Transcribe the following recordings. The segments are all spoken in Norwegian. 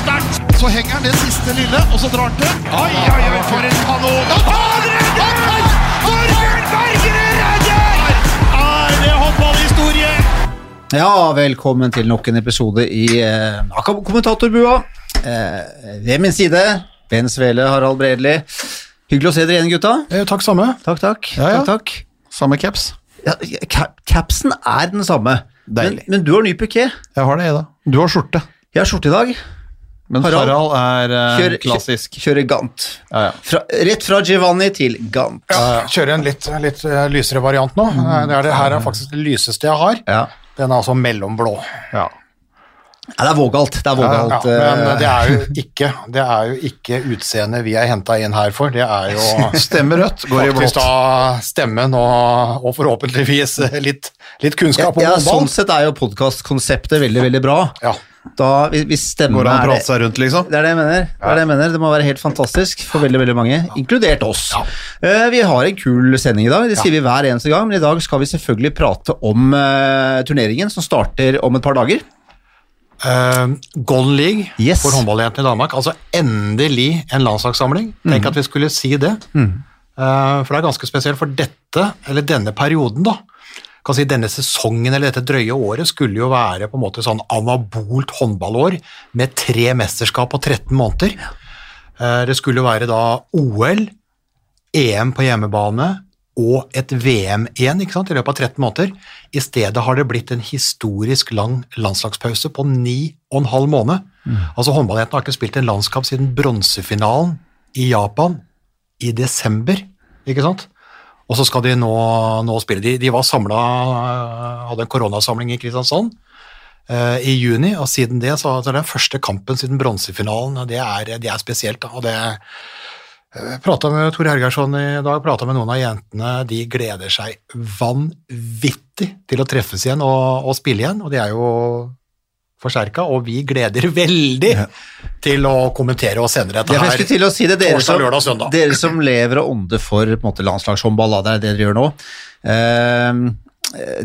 sterkt! Så henger han det siste lille, og så drar han til. Oi, oi, oi, for en kanon! Han redder! Torbjørn Bergerud redder! Er det håndballhistorie? Ja, velkommen til nok en episode i eh, kommentatorbua. Eh, ved min side, Ben Svele, Harald Bredli. Hyggelig å se dere igjen, gutta. Eh, takk samme. Takk, takk. Ja, ja. takk, takk. Samme caps. Ja, cap capsen er den samme, men, Deilig. men du har ny piké. Jeg har det, Ida. Du har skjorte. Jeg har skjorte i dag. Men Harald, Harald, er eh, Kjør- klassisk. Kjører Gant. Ja, ja. Fra, rett fra Giovanni til Gant. Ja, kjører en litt, litt eh, lysere variant nå. Mm. Det, er det her er faktisk det lyseste jeg har. Ja. Den er altså mellomblå. Ja. Ja, det er vågalt. Det er Ja, vågalt. men eh, det er jo ikke, det er jo ikke utseendet vi er henta inn her for. Det er jo Stemme rødt, går i faktisk blått. da stemmen og, og forhåpentligvis litt, litt kunnskap om ja, håndball. sånn sett er jo podkastkonseptet veldig, veldig bra. Ja. Da, hvis- stemmen Går an å prate seg rundt, liksom? Det er det jeg mener. Det, er det, jeg mener. det må være helt fantastisk for veldig veldig mange, inkludert oss. Eh, vi har en kul sending i dag, det sier vi hver eneste gang, men i dag skal vi selvfølgelig prate om eh, turneringen som starter om et par dager. Eh, Golden League Yes. for håndballjentene i Danmark. Altså endelig en landslagssamling. Tenk mm. at vi skulle si det. Eh, for det er ganske spesielt, for dette, eller denne perioden, da, kan si denne sesongen eller dette drøye året skulle jo være på en måte sånn anabolt håndballår med tre mesterskap på 13 måneder. Uh, det skulle jo være da OL, EM på hjemmebane og et VM igjen ikke sant, i løpet av 13 måneder. I stedet har det blitt en historisk lang landslagspause på ni og en halv måned. Altså Håndballjentene har ikke spilt en landskamp siden bronsefinalen i Japan i desember. ikke sant? Og så skal de nå, nå spille. De, de var samla, hadde en koronasamling i Kristiansand uh, i juni, og siden det så så er det den første kampen siden bronsefinalen. og Det er, det er spesielt. da, og det Prata med Tor Hergersson i dag, prata med noen av jentene. De gleder seg vanvittig til å treffes igjen og, og spille igjen, og de er jo forsterka. Og vi gleder veldig til å kommentere og sende dette Jeg her. skulle til å si det, dere som, lørdag, søndag. dere som lever og ånder for måte, landslagshåndball, det er det dere gjør nå. Uh,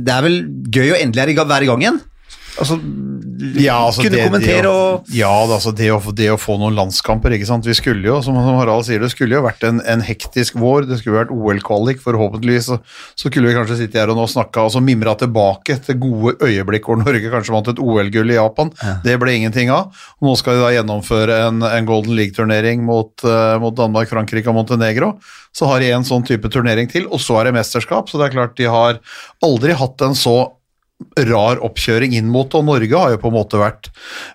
det er vel gøy å endelig være i gang igjen? Altså, Ja, altså kunne det, kommentere det å, og Ja, det, altså det, å, det å få noen landskamper, ikke sant. Vi skulle jo, som Harald sier, det skulle jo vært en, en hektisk vår. Det skulle vært OL-kvalik, forhåpentligvis. Så, så skulle vi kanskje sitte her og nå snakka og så mimra tilbake til gode øyeblikk hvor Norge kanskje vant et OL-gull i Japan. Det ble ingenting av. Og nå skal de da gjennomføre en, en Golden League-turnering mot, uh, mot Danmark, Frankrike og Montenegro. Så har de en sånn type turnering til, og så er det mesterskap. Så det er klart de har aldri hatt en så rar oppkjøring inn mot, og Norge har jo på en måte vært,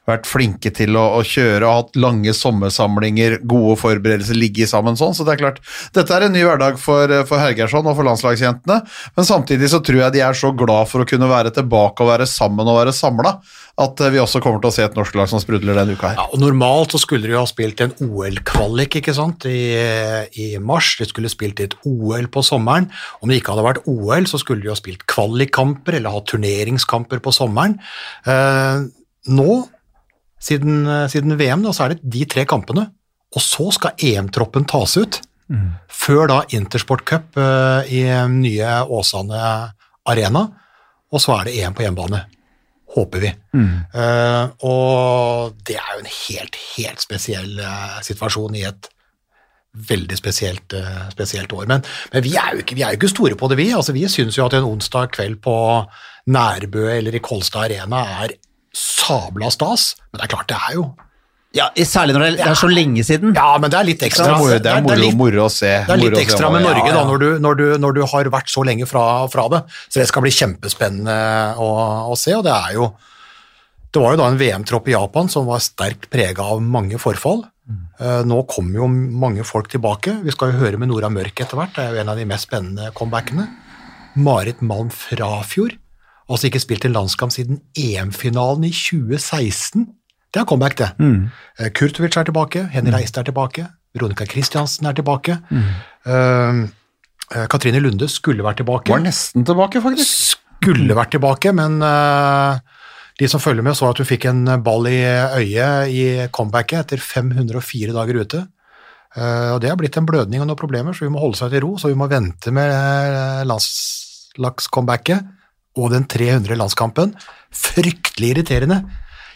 vært flinke til å, å kjøre og hatt lange sommersamlinger, gode forberedelser, ligge sammen sånn, så det er klart, dette er en ny hverdag for, for Hergersson og for landslagsjentene, men samtidig så tror jeg de er så glad for å kunne være tilbake og være sammen og være samla, at eh, vi også kommer til å se et norsk lag som sprudler denne uka her. Ja, og Normalt så skulle de jo ha spilt en OL-kvalik ikke sant, I, i mars. De skulle spilt et OL på sommeren. Om det ikke hadde vært OL, så skulle de jo ha spilt kvalikkamper eller hatt turneringskamper på sommeren. Eh, nå, siden, siden VM, da, så er det de tre kampene. Og så skal EM-troppen tas ut. Før da Intersport Cup eh, i nye Åsane Arena. Og så er det EM på hjemmebane. Håper vi. Eh, og det er jo en helt, helt spesiell eh, situasjon i et veldig spesielt, eh, spesielt år. Men, men vi, er ikke, vi er jo ikke store på det, vi. Altså, vi syns jo at en onsdag kveld på Nærbø eller i Kolstad Arena er sabla stas. Men det er klart, det er jo Ja, Særlig når det er, det er så lenge siden. Ja, men det er litt Det ekstra. er moro, det er moro, moro å se. det er litt ekstra med Norge ja, da, når du, når, du, når du har vært så lenge fra, fra det. Så det skal bli kjempespennende å, å se. og det er jo Det var jo da en VM-tropp i Japan som var sterkt prega av mange forfall. Eh, Nå kommer jo mange folk tilbake. Vi skal jo høre med Nora Mørk etter hvert. Det er jo en av de mest spennende comebackene. Marit Malm Frafjord. Altså ikke spilt en landskamp siden EM-finalen i 2016. Det er comeback, det. Mm. Kurtovic er tilbake, Henny Reiste er tilbake, Veronica Christiansen er tilbake. Mm. Uh, Katrine Lunde skulle vært tilbake. Var nesten tilbake, faktisk. Skulle vært tilbake, men eh, de som følger med så at hun fikk en ball i øyet i comebacket etter 504 dager ute. Eh, og Det har blitt en blødning og noen problemer, så vi må holde seg til ro. Så vi må vente med eh, landslagscomebacket og den 300 landskampen. Fryktelig irriterende.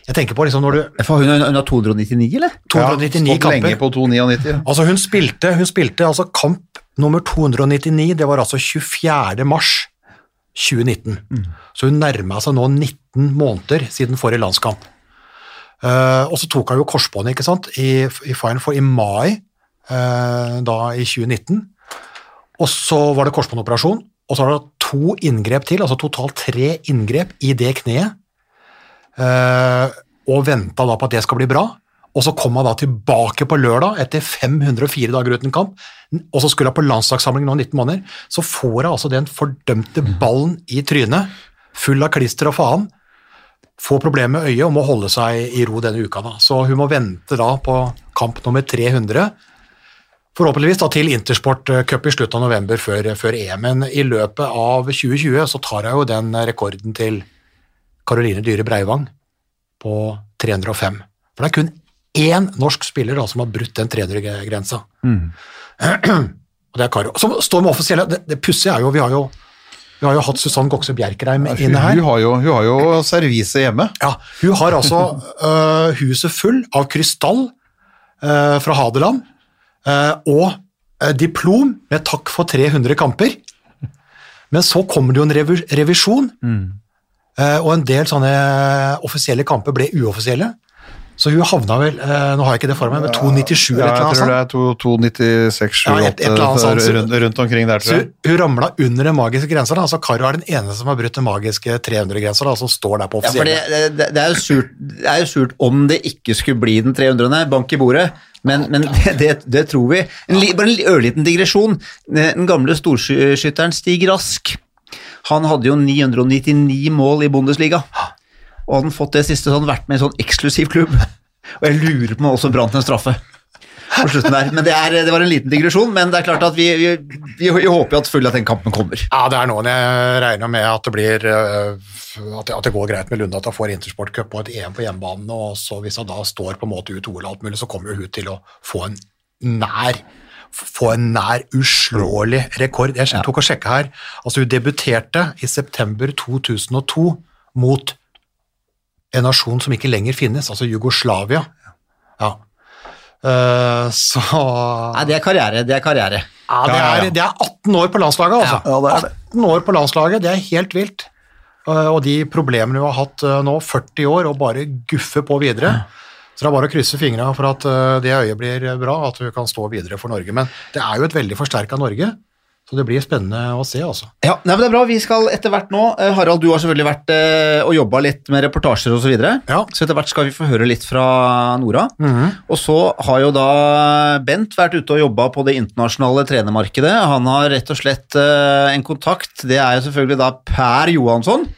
Jeg tenker på liksom når du For hun hun har 299, eller? 299 stått lenge på 299. Altså hun spilte, hun spilte altså kamp nummer 299, det var altså 24. mars 2019. Så hun nærma seg nå 19 måneder siden forrige landskamp. Uh, og så tok hun jo korsbåndet ikke sant, i, i Final Four i mai uh, da i 2019. Og så var det korsbåndoperasjon, og så var det to inngrep til, altså totalt tre inngrep i det kneet. Uh, og venta da på at det skal bli bra. Og så kom han da tilbake på lørdag etter 504 dager uten kamp, og så skulle han på landslagssamling nå 19 måneder. Så får han altså den fordømte ballen i trynet, full av klister og faen. Får problemer med øyet og må holde seg i ro denne uka. da. Så hun må vente da på kamp nummer 300. Forhåpentligvis da til Intersport eh, Cup i slutten av november før, før EM. Men i løpet av 2020 så tar hun jo den rekorden til Karoline Dyhre Breivang på 305. For det er kun én norsk spiller da, som har brutt den 300-grensa. Og det er Karo. Som står med offisielle Det, det pussige er jo vi har jo vi har jo hatt Susann Gokse Bjerkreim inne her. hun, har jo, hun har jo servise hjemme. Ja, hun har altså uh, huset full av krystall uh, fra Hadeland uh, og diplom med takk for 300 kamper. Men så kommer det jo en revi revisjon, mm. og en del sånne offisielle kamper ble uoffisielle. Så hun havna vel, øh, nå har jeg ikke det for meg, med 297 eller Ja, sånt. eller jeg tror det er to- 296, Ja, et- et eller annet 78 rundt, rundt omkring der, Så tror jeg. hun, hun ramla under den magiske grensa. da, altså Karo er den eneste som har brutt den magiske 300-grensa, da, som står der på Ja, for det, det, det, er jo surt, det er jo surt om det ikke skulle bli den 300. bank i bordet, men, men det, det, det tror vi. En, bare en li- ørliten digresjon. Den gamle storskytteren Stig Rask, han hadde jo 999 mål i Bundesliga, og hadde han fått det siste, så hadde han vært med i en sånn eksklusiv klubb. Og jeg lurer på om han også brant en straffe. På slutten der. Men det, er, det var en liten digresjon, men det er klart at vi, vi, vi, vi håper jo at selvfølgelig at den kampen kommer. Ja, det er noen jeg regner med at det blir øh, at det, at det går greit med Lunde, at han får Intersport Cup og et EM på hjemmebane, og så hvis han da står på en måte ut OL og alt mulig, så kommer jo hun til å få en nær få en nær uslåelig rekord. Jeg tok og sjekka her. Altså, hun debuterte i september 2002 mot en nasjon som ikke lenger finnes, altså Jugoslavia. Ja. Uh, så Nei, det er karriere. Det er karriere. ja, det, er, det er 18 år på landslaget, altså. Ja, det er det. 18 år på landslaget, det er helt vilt. Uh, Og de problemene vi har hatt uh, nå, 40 år, og bare guffe på videre. Så det er bare å krysse fingra for at det øyet blir bra, at vi kan stå videre for Norge. Men det er jo et veldig forsterka Norge, så det blir spennende å se, altså. Ja, nei, men det er bra. Vi skal etter hvert nå eh, Harald, du har selvfølgelig vært eh, og jobba litt med reportasjer osv. Så, videre. Ja. så etter hvert skal vi få høre litt fra Nora. Og så har jo da Bent vært ute og jobba på det internasjonale trenermarkedet. Han har rett og slett eh, en kontakt. Det er jo selvfølgelig da Per Johansson.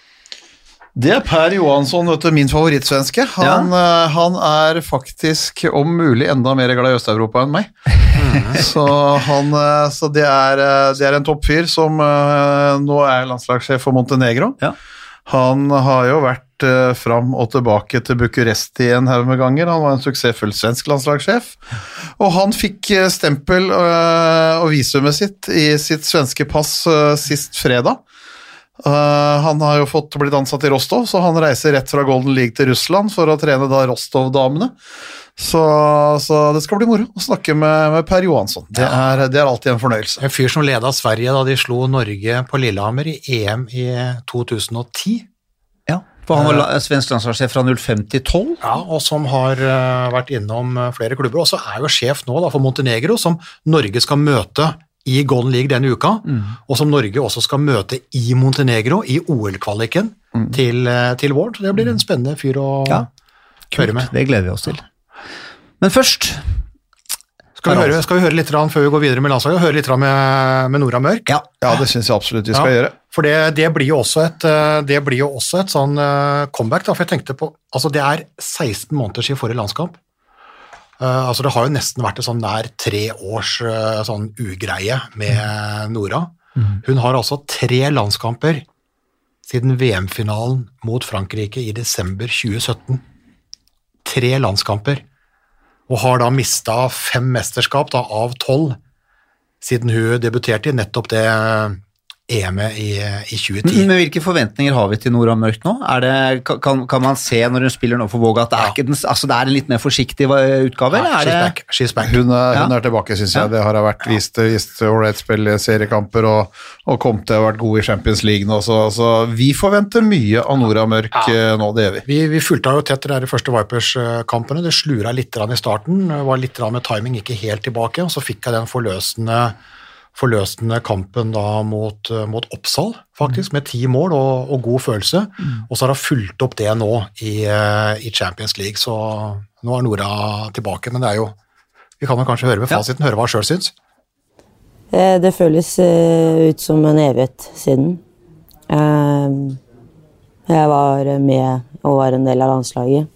Det er Per Johansson, vet du, min favorittsvenske. Han, eh, han er faktisk om mulig enda mer glad i Øst-Europa enn meg. så han, eh, så det, er, eh, det er en toppfyr som nå er landslagssjef for Montenegro. Ja. Han har jo vært fram og tilbake til Bucuresti en haug med ganger. Han var en suksessfull svensk landslagssjef. Og han fikk stempel og visumet sitt i sitt svenske pass sist fredag. Uh, han har jo fått blitt ansatt i Rostov, så han reiser rett fra Golden League til Russland for å trene da Rostov-damene. Så, så det skal bli moro å snakke med, med Per Johansson. Det er, det er alltid en fornøyelse. En fyr som leda Sverige da de slo Norge på Lillehammer i EM i 2010. Ja, for han var svensk landslagssjef fra 05 til 12. Ja, og som har eh, vært innom eh, flere klubber. Og så er jo sjef nå da, for Montenegro, som Norge skal møte i Golden League denne uka, og som Norge også skal møte i Montenegro i OL-kvaliken til, eh, til våren. Så det blir en spennende fyr å Ja. høre med. Det gleder vi oss til. Men først Skal vi, høre, skal vi høre litt før vi går videre med landslaget, høre litt med, med Nora Mørk? Ja, Ja, det syns jeg absolutt vi skal Ja, gjøre. For det, det blir jo også et, eh, det blir jo også et sånn eh, comeback, da, for jeg tenkte på Altså, det er 16 måneder siden forrige landskamp. Eh, altså, det har jo nesten vært et sånn nær tre års uh, sånn ugreie med Nora. Hun har altså tre landskamper siden VM-finalen mot Frankrike i desember 2017. Tre landskamper. Og har da mista fem mesterskap da, av tolv siden hun debuterte i nettopp det EM-et i, i 2010. Men hvilke forventninger har vi til Nora Mørk nå? Er det, kan, kan man se når hun spiller nå for Våga at det er, ikke den, altså det er en litt mer forsiktig utgave? Ja, eller she's back. She's back. Hun er, hun er tilbake, syns jeg. Det har hun vært vist, ålreit spill i seriekamper og, og kom til å ha vært god i Champions League nå. Så, så vi forventer mye av Nora Mørk eh, nå, det gjør vi. Vi, vi fulgte jo tett de første Vipers-kampene. Det slura litt i starten, var litt med timing ikke helt tilbake. og Så fikk jeg den forløsende, forløsende kampen da mot, eh, mot Oppsal, faktisk, med ti mål og, og god følelse. Og så har hun fulgt opp det nå i, eh, i Champions League, så nå er Nora tilbake. Men det er jo Vi kan jo kanskje høre med Ja. fasiten, høre hva hun sjøl syns. Eh, Det føles ut som en evighet siden. Jeg var med og var en del av landslaget.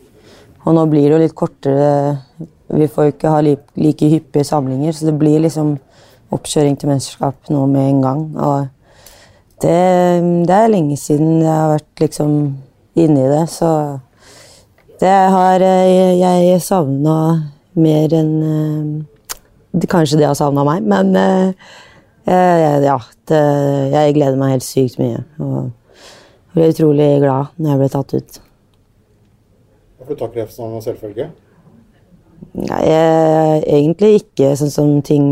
Og nå blir det jo litt kortere Vi får jo ikke ha like hyppige samlinger, så det blir liksom oppkjøring til mesterskap nå med en gang. Og det, det er lenge siden jeg har vært liksom inni det, så det har eh, jeg savna mer enn eh, Kanskje det har savna meg, men eh, ja. Det, jeg gleder meg helt sykt mye. Og ble utrolig glad når jeg ble tatt ut. Hvorfor tar kreft som selvfølge? Nei, jeg, egentlig ikke sånn som ting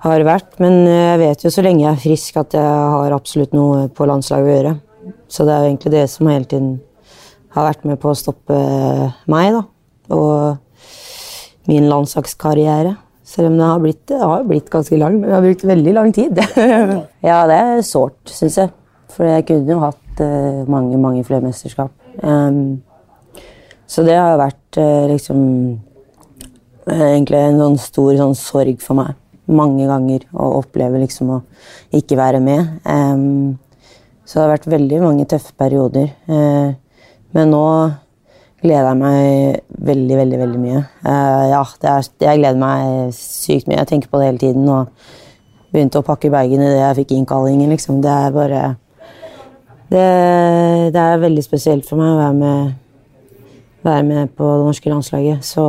har vært, men jeg vet jo så lenge jeg er frisk at jeg har absolutt noe på landslaget å gjøre. Så det er jo egentlig det som hele tiden har vært med på å stoppe meg, da. Og min landslagskarriere. Selv om det har blitt, det har blitt ganske lang, men det har brukt veldig lang tid. ja, det er sårt, syns jeg. For jeg kunne jo hatt eh, mange, mange flere mesterskap. Um, så det har vært eh, liksom eh, egentlig en sånn stor sånn sorg for meg. Mange ganger å oppleve liksom å ikke være med. Så det har vært veldig mange tøffe perioder. Eh, men nå gleder jeg meg veldig, veldig veldig mye. Eh, ja, er, jeg gleder meg sykt mye. Jeg tenker på det hele tiden og begynte å pakke bagen idet jeg fikk innkallingen. Liksom. Det er bare det, det er veldig spesielt for meg å være med, være med på det norske landslaget. Så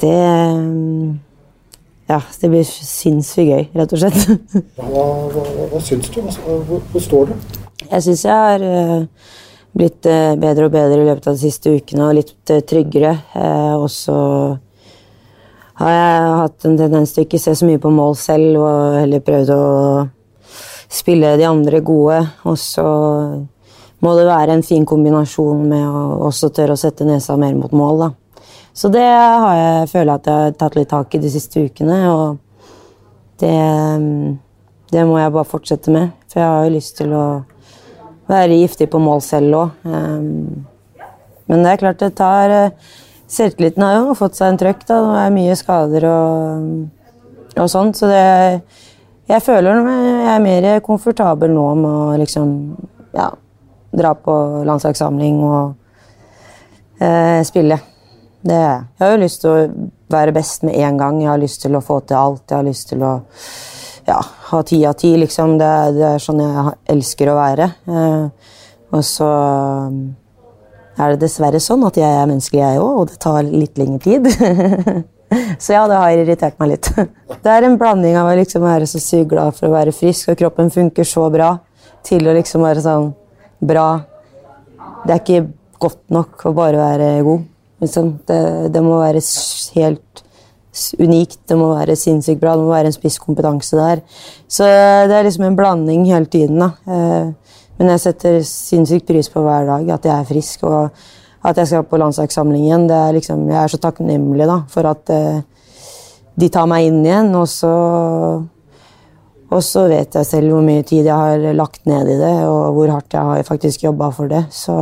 det Ja, det blir sinnssykt gøy, rett og slett. Hva, hva, hva syns du? Hvor, hvor står du? Jeg syns jeg har eh, blitt eh, bedre og bedre i løpet av de siste ukene og litt eh, tryggere. Og så har jeg hatt en tendens til å ikke se så mye på mål selv og heller prøvd å spille de andre gode. Og så må det være en fin kombinasjon med å også tørre å sette nesa mer mot mål. da. Så det har jeg, føler jeg at jeg har tatt litt tak i de siste ukene. og det, det må jeg bare fortsette med. For jeg har jo lyst til å være giftig på mål selv òg. Men det er klart det tar eh, Selvtilliten har jo fått seg en trøkk. da, Det er mye skader og, og sånt. Så det, jeg føler jeg er mer komfortabel nå med å liksom ja, dra på landslagssamling og eh, spille. Det er jeg. Jeg har jo lyst til å være best med en gang. Jeg har lyst til å få til alt. Jeg har lyst til å ja, ha ti av ti, liksom. Det, det er sånn jeg elsker å være. Eh, og så um, er det dessverre sånn at jeg er menneskelig, jeg òg, og det tar litt lengre tid. så ja, det har irritert meg litt. det er en blanding av å liksom være så sykt glad for å være frisk, og kroppen funker så bra, til å liksom være sånn bra Det er ikke godt nok å bare være god. Liksom. Det, det må være helt unikt, det må være sinnssykt bra, det må være en spisskompetanse der. Så det er liksom en blanding hele tiden. da. Eh, Men jeg setter sinnssykt pris på hver dag at jeg er frisk og at jeg skal på landslagssamling igjen. Det er liksom, jeg er så takknemlig da, for at eh, de tar meg inn igjen. Og så, og så vet jeg selv hvor mye tid jeg har lagt ned i det, og hvor hardt jeg har faktisk jobba for det. Så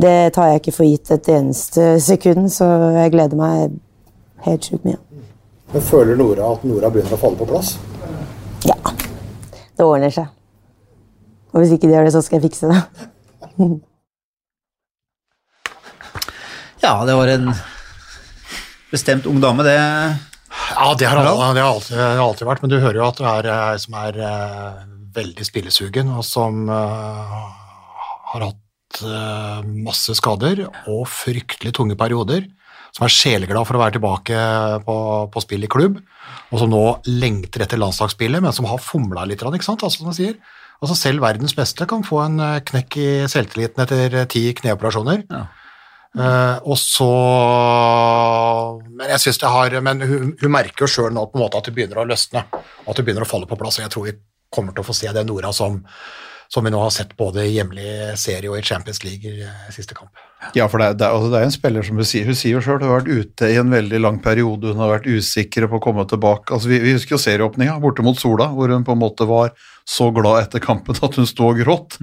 det tar jeg ikke for gitt et eneste sekund, så jeg gleder meg helt sjukt mye. Men føler Nora at Nora begynner å falle på plass? Ja. Det ordner seg. Og hvis ikke de gjør det, så skal jeg fikse det. Ja, det var en bestemt ung dame, det. Ja, det har, alltid, det har, alltid, det har alltid vært, men du hører jo at det er ei som er eh, veldig spillesugen, og som uh, har hatt eh, masse skader og fryktelig tunge perioder. som er sjeleglad for å være tilbake på, på spill i klubb, og som nå lengter etter landslagsspillet, men som har fomla litt, ikke sant? Altså, som jeg sier. Altså, selv verdens beste kan få en eh, knekk i selvtilliten etter eh, ti kneoperasjoner. Ja. Uh, og så Men jeg synes det har Men hun, hun merker jo sjøl nå på en måte at det begynner å løsne, at det begynner å falle på plass. og Jeg tror vi kommer til å få se det Nora som, som vi nå har sett både i hjemlig serie og i Champions League i eh, siste kamp. Ja, for det er, det, er, altså det er en spiller som hun sier, hun sier jo sjøl, hun har vært ute i en veldig lang periode, hun har vært usikker på å komme tilbake. Altså, vi, vi husker jo serieåpninga borte mot Sola, hvor hun på en måte var så glad etter kampen at hun sto og gråt.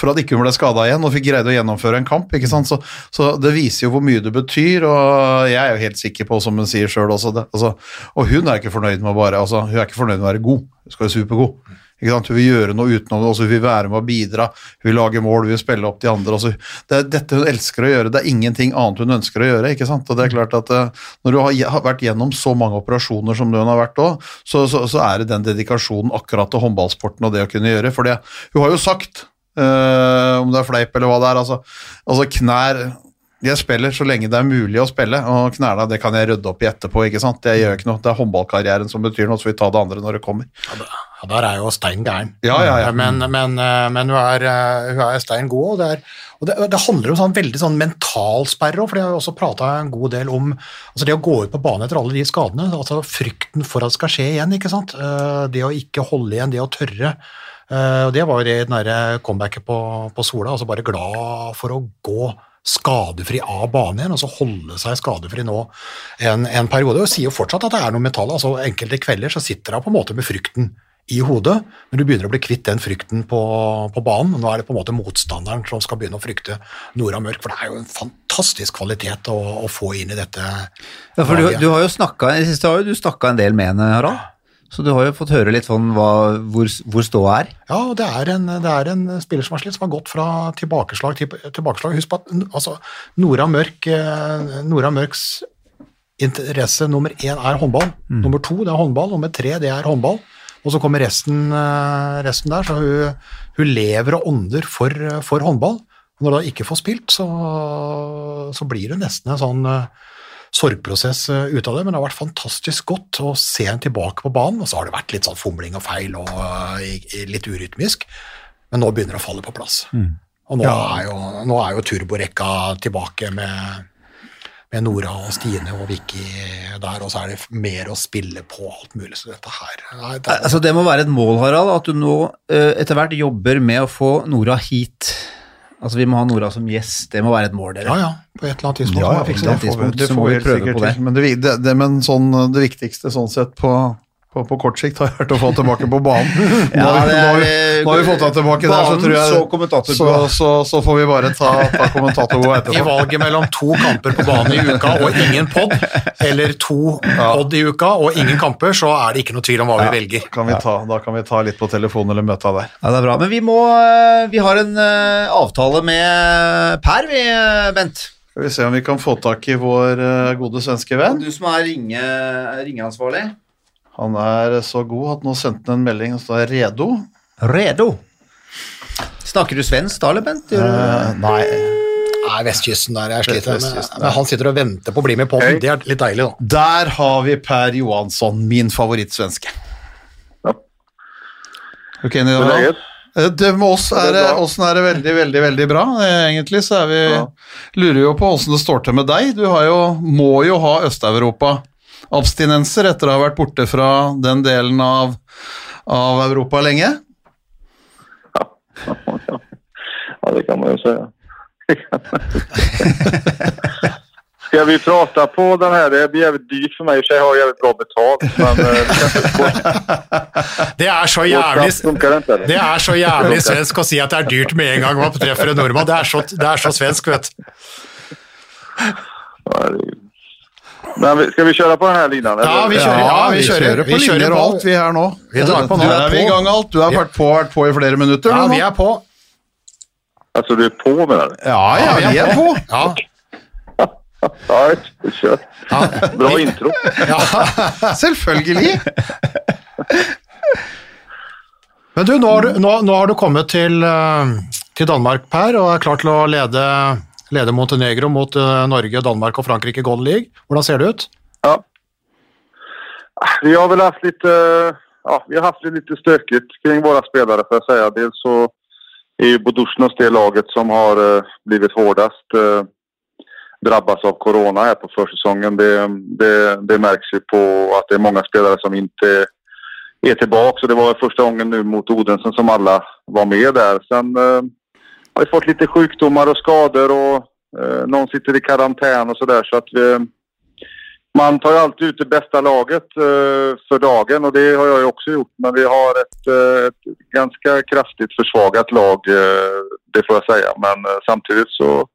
For at ikke hun ble skada igjen og fikk greid å gjennomføre en kamp. ikke sant? Så, så det viser jo hvor mye det betyr, og jeg er jo helt sikker på, som hun sier sjøl også det, altså, Og hun er ikke fornøyd med å bare, altså, hun er ikke fornøyd med å være god, hun skal være supergod. Ikke sant? Hun vil gjøre noe utenom det, også, hun vil være med å bidra, hun vil lage mål, hun vil spille opp de andre. Altså, det er dette hun elsker å gjøre, det er ingenting annet hun ønsker å gjøre. ikke sant? Og det er klart at eh, Når du har vært gjennom så mange operasjoner som hun har vært òg, så, så, så er det den dedikasjonen akkurat til håndballsporten og det å kunne gjøre. For det, hun har jo sagt, eh, om det er fleip eller hva det er, altså, altså knær jeg spiller så lenge det er mulig å spille, og knærne det kan jeg rydde opp i etterpå. ikke sant? Det gjør ikke noe. Det er håndballkarrieren som betyr noe, så vi tar det andre når det kommer. Ja, der er jo Stein gæren. Ja, ja, ja. Men, men, eh, men hun, er, eh, hun er Stein god, og det, er, og det, det handler om sånn veldig sånn mental sperre òg, for jeg har jo også prata en god del om altså det å gå ut på banen etter alle de skadene, altså frykten for at det skal skje igjen, ikke sant. Eh, Det å ikke holde igjen, det å tørre. Og Det var jo det den derre comebacket på, på Sola, altså bare glad for å gå skadefri av banen igjen, altså holde seg skadefri nå en, en periode. Og sier jo fortsatt at det er noe metall. altså Enkelte kvelder så sitter hun på en måte med frykten i hodet, men du begynner å bli kvitt den frykten på, på banen. Nå er det på en måte motstanderen som skal begynne å frykte Nora Mørk, for det er jo en fantastisk kvalitet å, å få inn i dette. Ja, for du, du har jo snakka en del med henne, Harald. Så du har jo fått høre litt sånn hva, hvor, hvor ståa er. Ja, det er, en, det er en spiller som har slitt, som har gått fra tilbakeslag til tilbakeslag. Husk på at altså, Nora, Mørk, eh, Nora Mørks interesse nummer én er håndball. Nummer to det er håndball, nummer tre det er håndball. Og så kommer resten, eh, resten der, så hun, hun lever og ånder for, for håndball. Og når hun da ikke får spilt, så, så blir hun nesten en sånn eh, sorgprosess eh, ut av det, men det har vært fantastisk godt å se henne tilbake på banen. Og så har det vært litt sånn fomling og feil og eh, litt urytmisk, men nå begynner det å falle på plass. Og nå, er jo, nå er jo turborekka tilbake med, med Nora og Stine og Vicky der, og så er det mer å spille på alt mulig. Så dette her nei, det er, Altså Det må være et mål, Harald, at du nå eh, etter hvert jobber med å få Nora hit. Altså Vi må ha Nora som gjest. Det må være et mål, dere. Ja, ja, på et eller annet tidspunkt. Ja, på ja, eller annet det det. får vi- det må vi prøve på det. til. Men, det, det, men sånn, det viktigste sånn sett på, på, på kort sikt har vært å få tilbake på banen. Nå har vi, nå har vi, nå har vi fått deg tilbake der, så tror jeg så så, så, så får vi bare ta, ta kommentatorgod I valget mellom to kamper på banen i uka og ingen pod, eller to pod i uka og ingen kamper, så er det ikke noe tvil om hva vi velger. Kan vi ta, da kan vi ta litt på telefonen eller møte der. Ja, det er bra. Men vi må eh, Vi har en eh, avtale med Per, vi, eh, Bent. Skal vi se om vi kan få tak i vår eh, gode svenske venn. Du som er ringe, ringeansvarlig. Han er så god at nå sendte han en melding og står 'redo'. Redo. Snakker du svensk da, eller, Bent? Eh, nei, Nei, vestkysten der jeg sliter med. Men han sitter og venter på å bli med i podden. Det er litt deilig, da. der har vi Per Johansson, min favorittsvenske. Ja. Ok, Nidal? Eh, Det med oss er, Det er åssen er det veldig, veldig veldig bra. Eh, Egentlig så er vi Ja. Lurer jo på åssen det står til med deg. Du har jo, må jo ha Øst-Europa-abstinenser etter å ha vært borte fra den delen av, av Europa lenge. Ja, det kan man jo si. Ska vi prata på den här? Det blir jävligt dyrt för mig. I och har jag jävligt bra betalt. Men eh, det er så jævlig det er så jævlig svensk å si at det er dyrt med en gang man treffer en nordmann. Det er så, det er så svensk, vet du. Ja, Men vi- ska vi kjøre på den här linan? Ja, vi kjører. Ja, vi kjører. på Vi kjører linjer og på. alt, vi her nå. Vi er på nå. Du er i gang alt. Du har vært på, vært på i flere minutter. Ja, vi er på. Altså, du er på med den? ja, ja, vi er på. Ja, Ja, vi. Bra intro. Ja, Selvfølgelig. Men du, nå har du, nå, nå har du kommet til, eh, til Danmark, Per, og er klar til å lede Leder Montenegro mot eh, Norge, Danmark og Frankrike i Golden League. Hvordan ser det ut? Ja. Vi har väl haft lite, ja, vi har haft det lite stökigt kring våra spelare får jag säga. Dels så är ju det laget som har eh, blivit hårdast drabbas av corona här på försäsongen. Det, det, det märks på att det är många spelare som inte är tillbaka. Så det var första gången nu mot Odensen som alla var med där. Sen eh, har fått lite sjukdomar och skador och eh, någon sitter i karantän och sådär. Så vi, man tar alltid ut det bästa laget eh, för dagen och det har jag också gjort. Men vi har ett, eh, ett ganska kraftigt försvagat lag, eh, det får jag säga. Men eh, samtidigt så,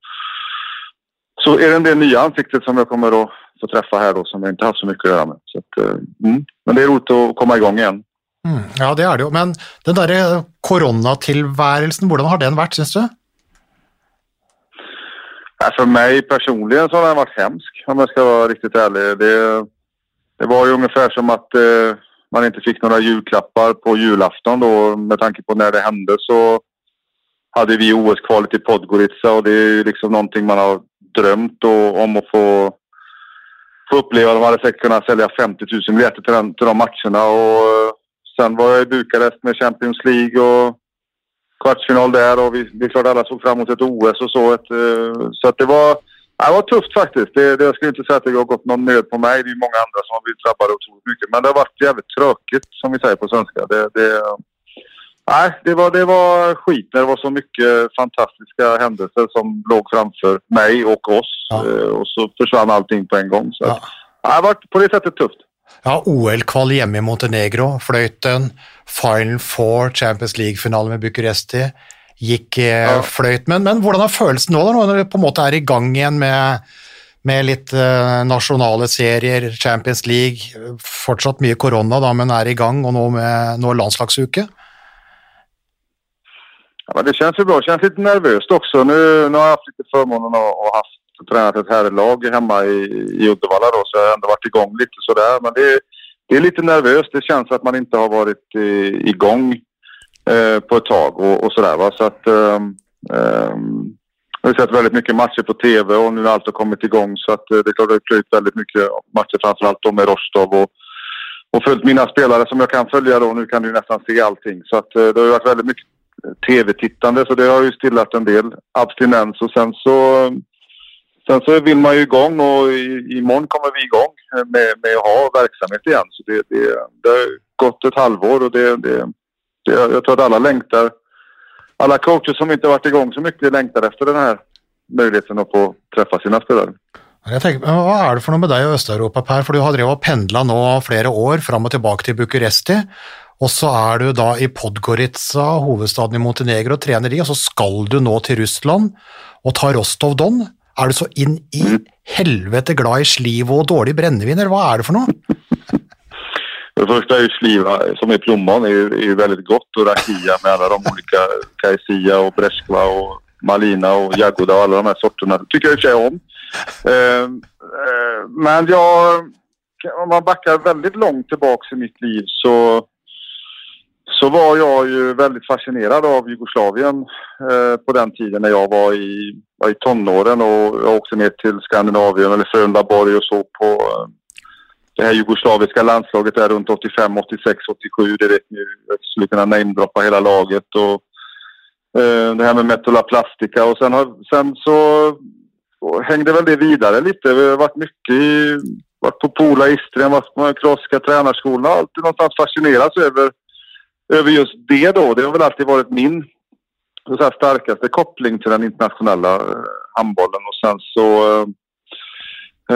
så är det en del nya ansikten som jag kommer att få träffa här då som jag inte haft så mycket att göra med. Så att, eh, mm. Men det är roligt att komma igång igen. Mm, ja, det er det jo. Men den derre koronatilværelsen, hvordan har den vært, syns du? For meg personlig så har den vært hemsk om jeg skal være riktig ærlig. Det, det var jo omtrent som at eh, man ikke fikk noen julklapper på julafton då med tanke på når det hendte, så hadde vi OS-kvalet i Podgorica og det er liksom noe man har drømt om å få, få oppleve. De hadde sikkert kunnet selge 50 000 billetter til, til, de matchene. og sen var jag i Bukarest med Champions League och kvartsfinal där och vi, det är klart alla såg fram emot ett OS och så. Ett, eh, så det var, det var tufft faktiskt. Det, det, jag skulle inte säga att det har gått någon nöd på mig. Det är många andra som har blivit drabbade otroligt mycket. Men det har varit jävligt tråkigt som vi säger på svenska. Det, det, nej, det var, det var skit när det var så mycket fantastiska händelser som låg framför mig och oss. Ja. Eh, Och så försvann allting på en gång. Så ja, det har varit på det sättet tufft. Ja, OL-kvall hjemme i Montenegro, fløyten. Final Four, Champions League-finale med Bucuresti, gikk eh, Ja. fløyt. Men, men hvordan er følelsen nå, da, når vi på en måte er i gang igjen med, med litt uh, nasjonale serier, Champions League, fortsatt mye korona, da, men er i gang, og nå med nå landslagsuke? Ja, men det känns ju bra. Det känns lite nervöst också. Nu, nu har jag haft lite förmånen att ha haft tränat ett herrlag hemma i, i Uddevalla då, så jag har ändå varit igång lite sådär. Men det, det är lite nervöst. Det känns att man inte har varit i, igång eh, på ett tag och, och sådär. Va? Så att, eh, eh, jag har sett väldigt mycket matcher på tv och nu har allt har kommit igång så att eh, det är klart det har plöjt väldigt mycket matcher framförallt då med Rostov och, och följt mina spelare som jag kan följa då. Nu kan du nästan se allting så att eh, det har varit väldigt mycket tv-tittande så det har ju stillat en del abstinens och sen så Sen så vill man ju igång och i, imorgon kommer vi igång med, med att ha verksamhet igen. Så det, det, det har gått ett halvår och det, det, det, jag tror att alla längtar. Alla coacher som inte varit igång så mycket längtar efter den här möjligheten att få träffa sina spelare. Tenker, Hva er det for noe med deg i Øst-Europa, Per? For du har drevet og pendla nå flere år fram og tilbake til Bucuresti. Og så er du da i Podgorica, hovedstaden i Montenegro, og trener de, og så skal du nå til Russland og ta Rostov Don. Er du så inn i helvete glad i sliv og dårlig brennevin, eller hva er det for noe? Det första är ju sliva som är plommon är ju, väldigt gott och rakia med alla de olika Kaisia och Breskva och Malina och Jagoda och alla de här sorterna. Det jag i för sig om. Eh, eh, men jag, om man backar väldigt långt tillbaks i mitt liv så, så var jag ju väldigt fascinerad av Jugoslavien eh, på den tiden när jag var i, i tonåren och jag åkte ner till Skandinavien eller Frölundaborg och så på eh, det här jugoslaviska landslaget där runt 85, 86, 87. Det vet ni. Jag skulle kunna namedroppa hela laget och eh, det här med Metola Plastica och sen, har, sen så hängde väl det vidare lite. Vi har varit mycket i, varit på Pola Istrien, varit på krossiska tränarskolorna. Alltid någonstans fascinerats över, över just det då. Det har väl alltid varit min så här, starkaste koppling till den internationella eh, handbollen och sen så eh,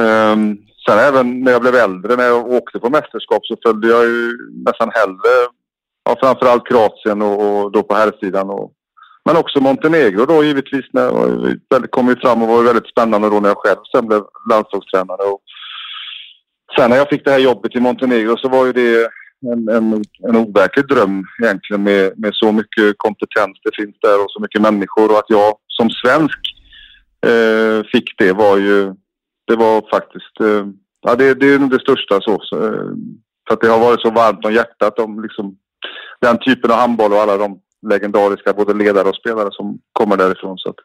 ehm, Sen även när jag blev äldre, när jag åkte på mästerskap så följde jag ju nästan hellre ja, framförallt Kroatien och, och då på herrsidan. Men också Montenegro då givetvis. När, det kom ju fram och var väldigt spännande då när jag själv sen blev landslagstränare. Och sen när jag fick det här jobbet i Montenegro så var ju det en, en, en overklig dröm egentligen med, med så mycket kompetens det finns där och så mycket människor och att jag som svensk eh, fick det var ju det var faktiskt, eh, ja det, det är det största så. så eh, för att det har varit så varmt om hjärtat om liksom den typen av handboll och alla de legendariska både ledare och spelare som kommer därifrån. Så att,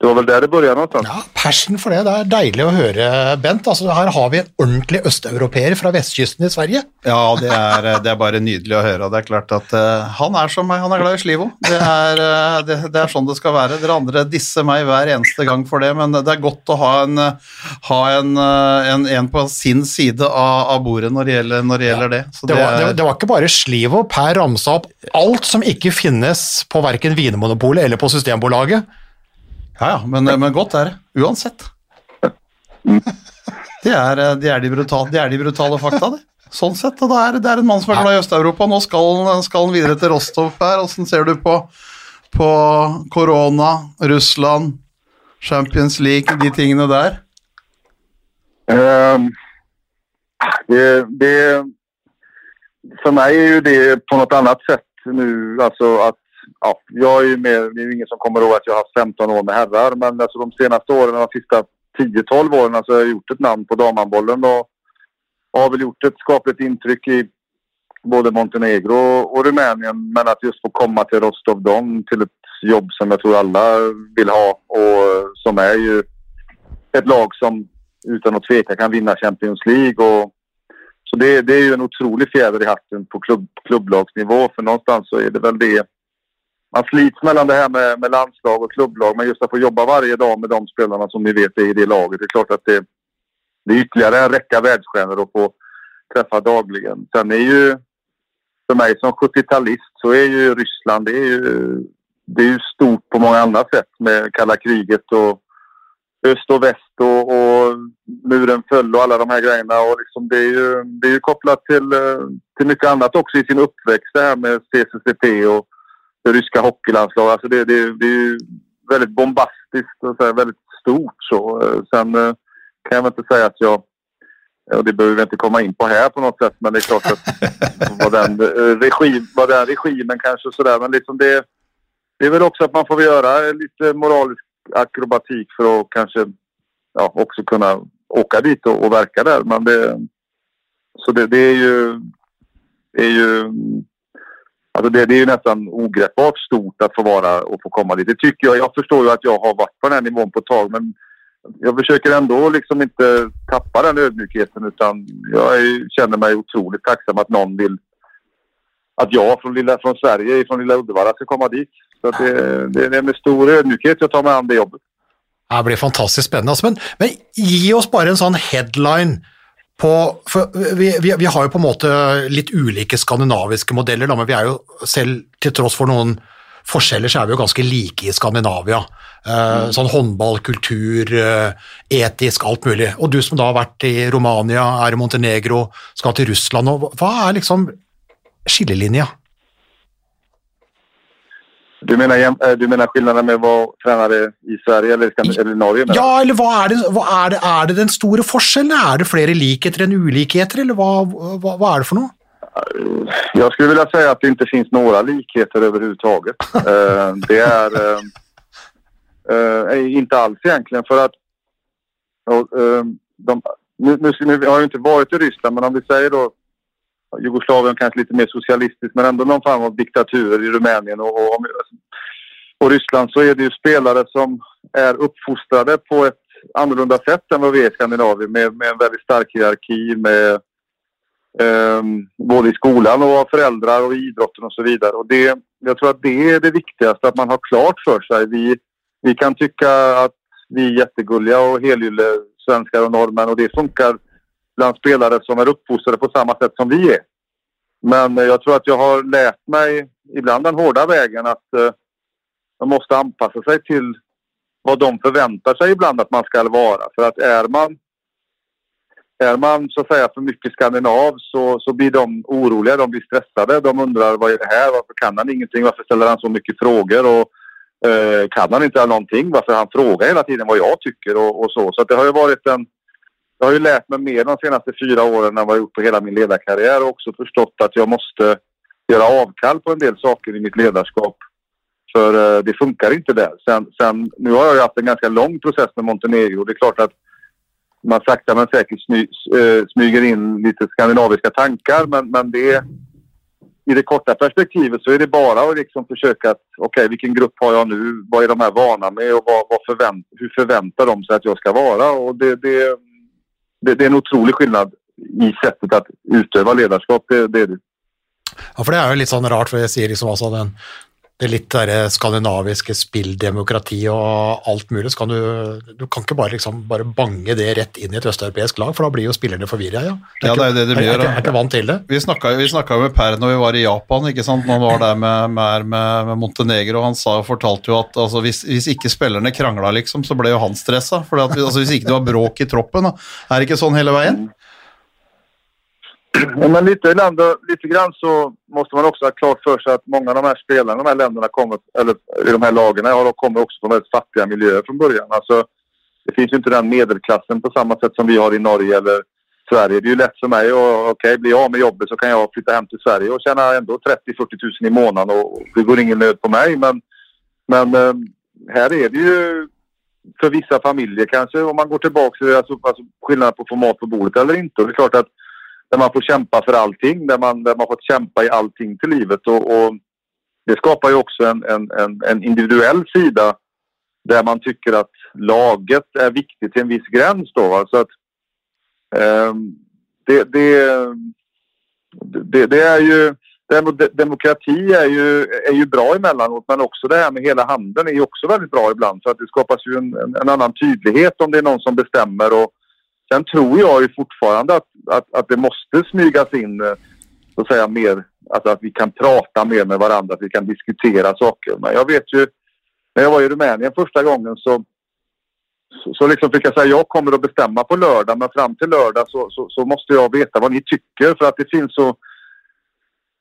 det var vel der det begynte någonstans. Ja, Passion for det. Det er deilig å høre, Bent. Altså, her har vi en ordentlig østeuropeer fra vestkysten i Sverige. Ja, det er, det er bare nydelig å høre. og Det er klart at uh, Han er som meg, han er glad i Slivo. Det er, uh, det, det er sånn det skal være. Dere andre disser meg hver eneste gang for det, men det er godt å ha en, ha en, eh, en, en på sin side av, av bordet når det gjelder, når det, gjelder det. Så Det var, det, er- det var ikke bare Slivo. Per ramsa opp alt som ikke finnes på verken Vinmonopolet eller på Systembolaget. Ja, ja, men, men godt er det. Uansett. Det er, eh, det er, de, brutale, det er de brutale fakta, det. Sånn sett. Og det er, det er en mann som er glad i Øst-Europa. Nå skal, han- videre til Rostov her. Åssen ser du på, på korona, Russland, Champions League, de tingene der? Um, det, det, för mig är ju det på något annat sätt nu. Alltså att, ja, jag är ju med, det är ju ingen som kommer ihåg att jag har haft 15 år med herrar. Men alltså de senaste åren, de sista 10-12 åren, så har jag gjort ett namn på damhandbollen. Och har väl gjort ett skapligt intryck i både Montenegro och Rumänien. Men att just få komma till Rostov-Don till ett jobb som jag tror alla vill ha och som är ju ett lag som utan att tveka kan vinna Champions League. Och, så det, det är ju en otrolig fjäder i hatten på klubb, klubblagsnivå för någonstans så är det väl det. Man slits mellan det här med, med landslag och klubblag men just att få jobba varje dag med de spelarna som ni vet är i det laget. Det är klart att det, det är ytterligare en räcka världsstjärnor att få träffa dagligen. För mig som 70-talist så är ju Ryssland det är ju, det är ju stort på många andra sätt med kalla kriget och öst och väst och, och muren föll och alla de här grejerna. Och liksom det, är ju, det är ju kopplat till, eh, till mycket annat i sin uppväxt det här med CCCP och det ryska hockeylandslaget. Alltså det, det, det är ju väldigt bombastiskt och så här, väldigt stort. Så. Eh, Sen eh, kan jag väl inte säga att jag och det behöver vi inte komma in på här på något sätt men det är klart att vad den, eh, regim, vad den regimen kanske sådär men liksom det, det är väl också att man får göra lite moralisk akrobatik för att kanske ja, också kunna åka dit och, och verka där. Men det, så det, det är ju, det är ju Alltså det, det är ju nästan ogreppbart stort att få vara och få komma dit. Det tycker jag. Jag förstår ju att jag har varit på den här nivån på ett tag men jag försöker ändå liksom inte tappa den ödmjukheten utan jag är, känner mig otroligt tacksam att någon vill att jag från, lilla, från Sverige, från lilla Uddevalla ska komma dit. Så det, det, det är med stor ödmjukhet jag tar mig an det jobbet. Det blir fantastisk spennende. Altså. Men, men gi oss bare en sånn headline på vi, vi, vi har jo på en måte litt ulike skandinaviske modeller, da, men vi er jo selv, til tross for noen forskjeller, så er vi jo ganske like i Skandinavia. Mm. Sånn håndball, kultur, eh, etisk, alt mulig. Og du som da har vært i Romania, er i Montenegro, skal til Russland, og hva er liksom skillelinja? Du menar, jäm- eh, du menar skillnaden med å tränare i Sverige eller, eller Norge? menar? Ja, eller hva er det, hva er det, er det den store forskjellen? Er det flere likheter enn ulikheter, eller hva, hva, hva er det for noe? Jag skulle vilja säga att det inte finns några likheter överhuvudtaget. Eh, det är uh, uh, inte alls egentligen för att och, eh, de, nu, nu, nu har jag ikke inte varit i Ryssland men om vi säger då Jugoslavien kanske lite mer socialistiskt men ändå någon form av diktatur i Rumänien och, och, och Ryssland så är det ju spelare som är uppfostrade på ett annorlunda sätt än vad vi är i Skandinavien med, med en väldigt stark hierarki med Ehm, både i skolan och av föräldrar och i idrotten och så vidare. Och det, jag tror att det är det viktigaste, att man har klart för sig. Vi, vi kan tycka att vi är jättegulliga och helylle svenskar och norrmän och det funkar bland spelare som är uppfostrade på samma sätt som vi är. Men eh, jag tror att jag har lärt mig, ibland den hårda vägen, att eh, man måste anpassa sig till vad de förväntar sig ibland att man ska vara. För att är man är man så att säga för mycket skandinav så, så blir de oroliga, de blir stressade. De undrar vad är det här? Varför kan han ingenting? Varför ställer han så mycket frågor? Och, eh, kan han inte någonting? Varför han frågar hela tiden vad jag tycker och, och så. Så det har ju varit en... Jag har ju lärt mig mer de senaste fyra åren än vad jag gjort på hela min ledarkarriär och också förstått att jag måste göra avkall på en del saker i mitt ledarskap. För eh, det funkar inte där. Sen, sen, nu har jag ju haft en ganska lång process med Montenegro. Det är klart att man sakta men säkert smy, eh, smyger in lite skandinaviska tankar men, men det i det korta perspektivet så är det bara att liksom försöka att okej vilken grupp har jag nu? Vad är de här vana med och vad, vad förvänt, hur förväntar de sig att jag ska vara? Och det, det, det, det er en otrolig skillnad i sättet att utöva ledarskap. Det, det er det. Ja, for det er jo litt sånn rart, for jeg sier liksom altså den, det litt der skandinaviske spilldemokrati og alt mulig, kan du, du kan ikke bare liksom bare bange det rett inn i et østeuropeisk lag, for da blir jo spillerne forvirra, ja. Ja, det er jo det de blir, er, er, er ikke vant til det. Vi snakka, jo med Per når vi var i Japan, ikke sant? når han var der med, med, med, Montenegro. Han sa, fortalte jo at altså, hvis, hvis ikke spillerne krangla, liksom, så ble jo han stressa. For at, altså, hvis ikke det var bråk i troppen, da. er det ikke sånn hele veien? Men lite, länder, lite grann så måste man också ha klart för sig att många av de här spelarna, de här länderna kommer, eller i de här lagen, har- kommer också från väldigt fattiga miljöer från början. Alltså, det finns ju inte den medelklassen på samma sätt som vi har i Norge eller Sverige. Det är ju lätt för mig att, blir jag av med jobbet så kan jag flytta hem till Sverige och tjäna ändå 30-40 000 i månaden och det går ingen nöd på mig. Men, men eh, här är det ju för vissa familjer kanske, om man går tillbaka till alltså, alltså skillnaden på att få mat på bordet eller inte. Och det är klart att där man får kämpa för allting, där man, där man fått kämpa i allting till livet. Och, och det skapar ju också en, en, en, en individuell sida där man tycker att laget är viktigt till en viss gräns då. ehm, det, det, det, det är ju Demokrati är ju, är ju bra emellanåt men också det här med hela handelen är ju också väldigt bra ibland Så att det skapas ju en, en, annan tydlighet om det är någon som bestämmer och Sen tror jag ju fortfarande att, att, att det måste smygas in eh, så att säga mer, alltså att vi kan prata mer med varandra, att vi kan diskutera saker. Men jag vet ju, när jag var i Rumänien första gången så, så, så liksom fick jag säga jag kommer att bestämma på lördag men fram till lördag så, så, så måste jag veta vad ni tycker för att det finns så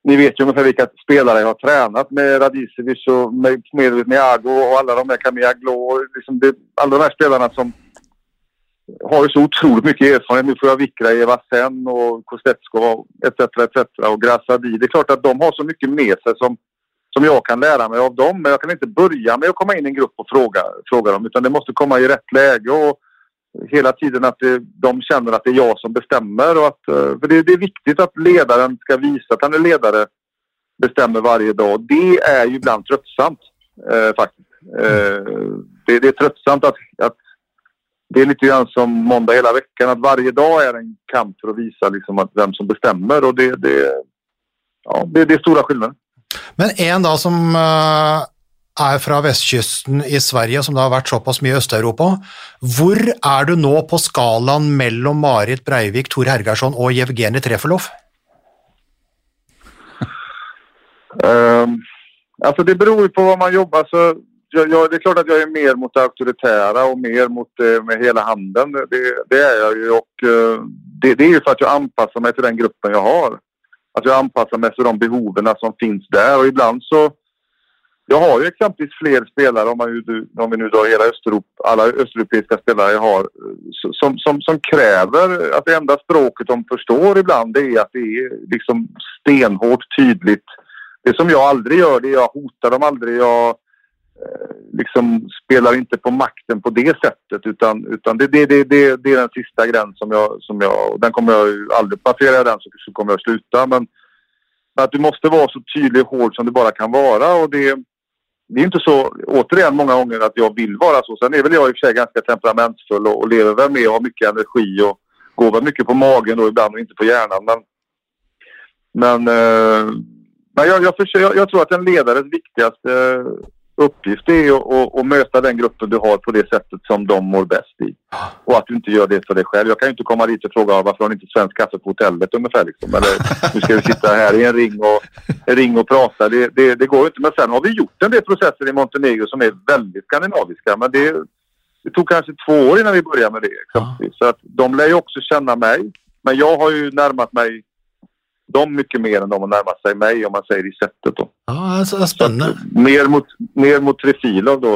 ni vet ju ungefär vilka spelare jag har tränat med Radicevic och med Niago och alla de där, Camilla och liksom alla de här spelarna som har ju så otroligt mycket erfarenhet. Nu får jag Vikra, Eva Sen och Kostetskov etc. etc. och Grasadi. Det är klart att de har så mycket med sig som, som jag kan lära mig av dem. Men jag kan inte börja med att komma in i en grupp och fråga, fråga dem utan det måste komma i rätt läge och hela tiden att det, de känner att det är jag som bestämmer. Och att, eh, för det, det är viktigt att ledaren ska visa att han är ledare bestämmer varje dag. Det är ju ibland tröttsamt eh, faktiskt. Eh, det, det är tröttsamt att, att det är lite grann som måndag hela veckan. Att varje dag är en kamp för att visa liksom att vem som bestämmer. Och det, det, ja, det, det är stora skillnader. Men en da som eh, er fra vestkysten i Sverige, som det har vært såpass mye i Øst-Europa, hvor er du nå på skalaen mellom Marit Breivik, Tor Hergarsson og Jevgenij Trefelov? Um, alltså det beror ju på vad man jobbar. Så jag, jag, det är klart att jag är mer mot det auktoritära och mer mot det med hela handen. Det, det är jag ju och eh, det, det är ju för att jag anpassar mig till den gruppen jag har. Att jag anpassar mig till de behoven som finns där och ibland så jag har ju exempelvis fler spelare, om, man om vi nu drar hela Östeuropa, alla östeuropeiska spelare jag har, eh, som, som, som kräver att det enda språket de förstår ibland det är att det är liksom stenhårt tydligt. Det som jag aldrig gör, det är jag hotar dem aldrig, jag eh, liksom spelar inte på makten på det sättet utan, utan det, det, det, det, är den sista gränsen som jag, som jag och den kommer jag ju aldrig, passerar jag den så, så kommer jag sluta men att du måste vara så tydlig och hård som du bara kan vara och det det är inte så, återigen många gånger att jag vill vara så. Sen är väl jag i och för sig ganska temperamentsfull och, och lever väl med och har mycket energi och går väl mycket på magen då ibland och inte på hjärnan. Men, men, eh, men jag, jag, försöker, jag, jag tror att en ledares viktigaste eh, uppgift är att, möta den gruppen du har på det sättet som de mår bäst i. Och att du inte gör det för dig själv. Jag kan ju inte komma dit och fråga varför har ni inte svensk kaffe på hotellet ungefär liksom. Eller nu ska vi sitta här i en ring och, en ring och prata. Det, det, det går ju inte. Men sen har vi gjort en del processer i Montenegro som är väldigt skandinaviska. Men det, det tog kanske två år innan vi började med det. exempelvis. Så att de lär ju också känna mig. Men jag har ju närmat mig dem mycket mer än de har närmat sig mig om man säger i sättet då. Ja, det så- er spennende. Mer mot, mer mot Trefilov då,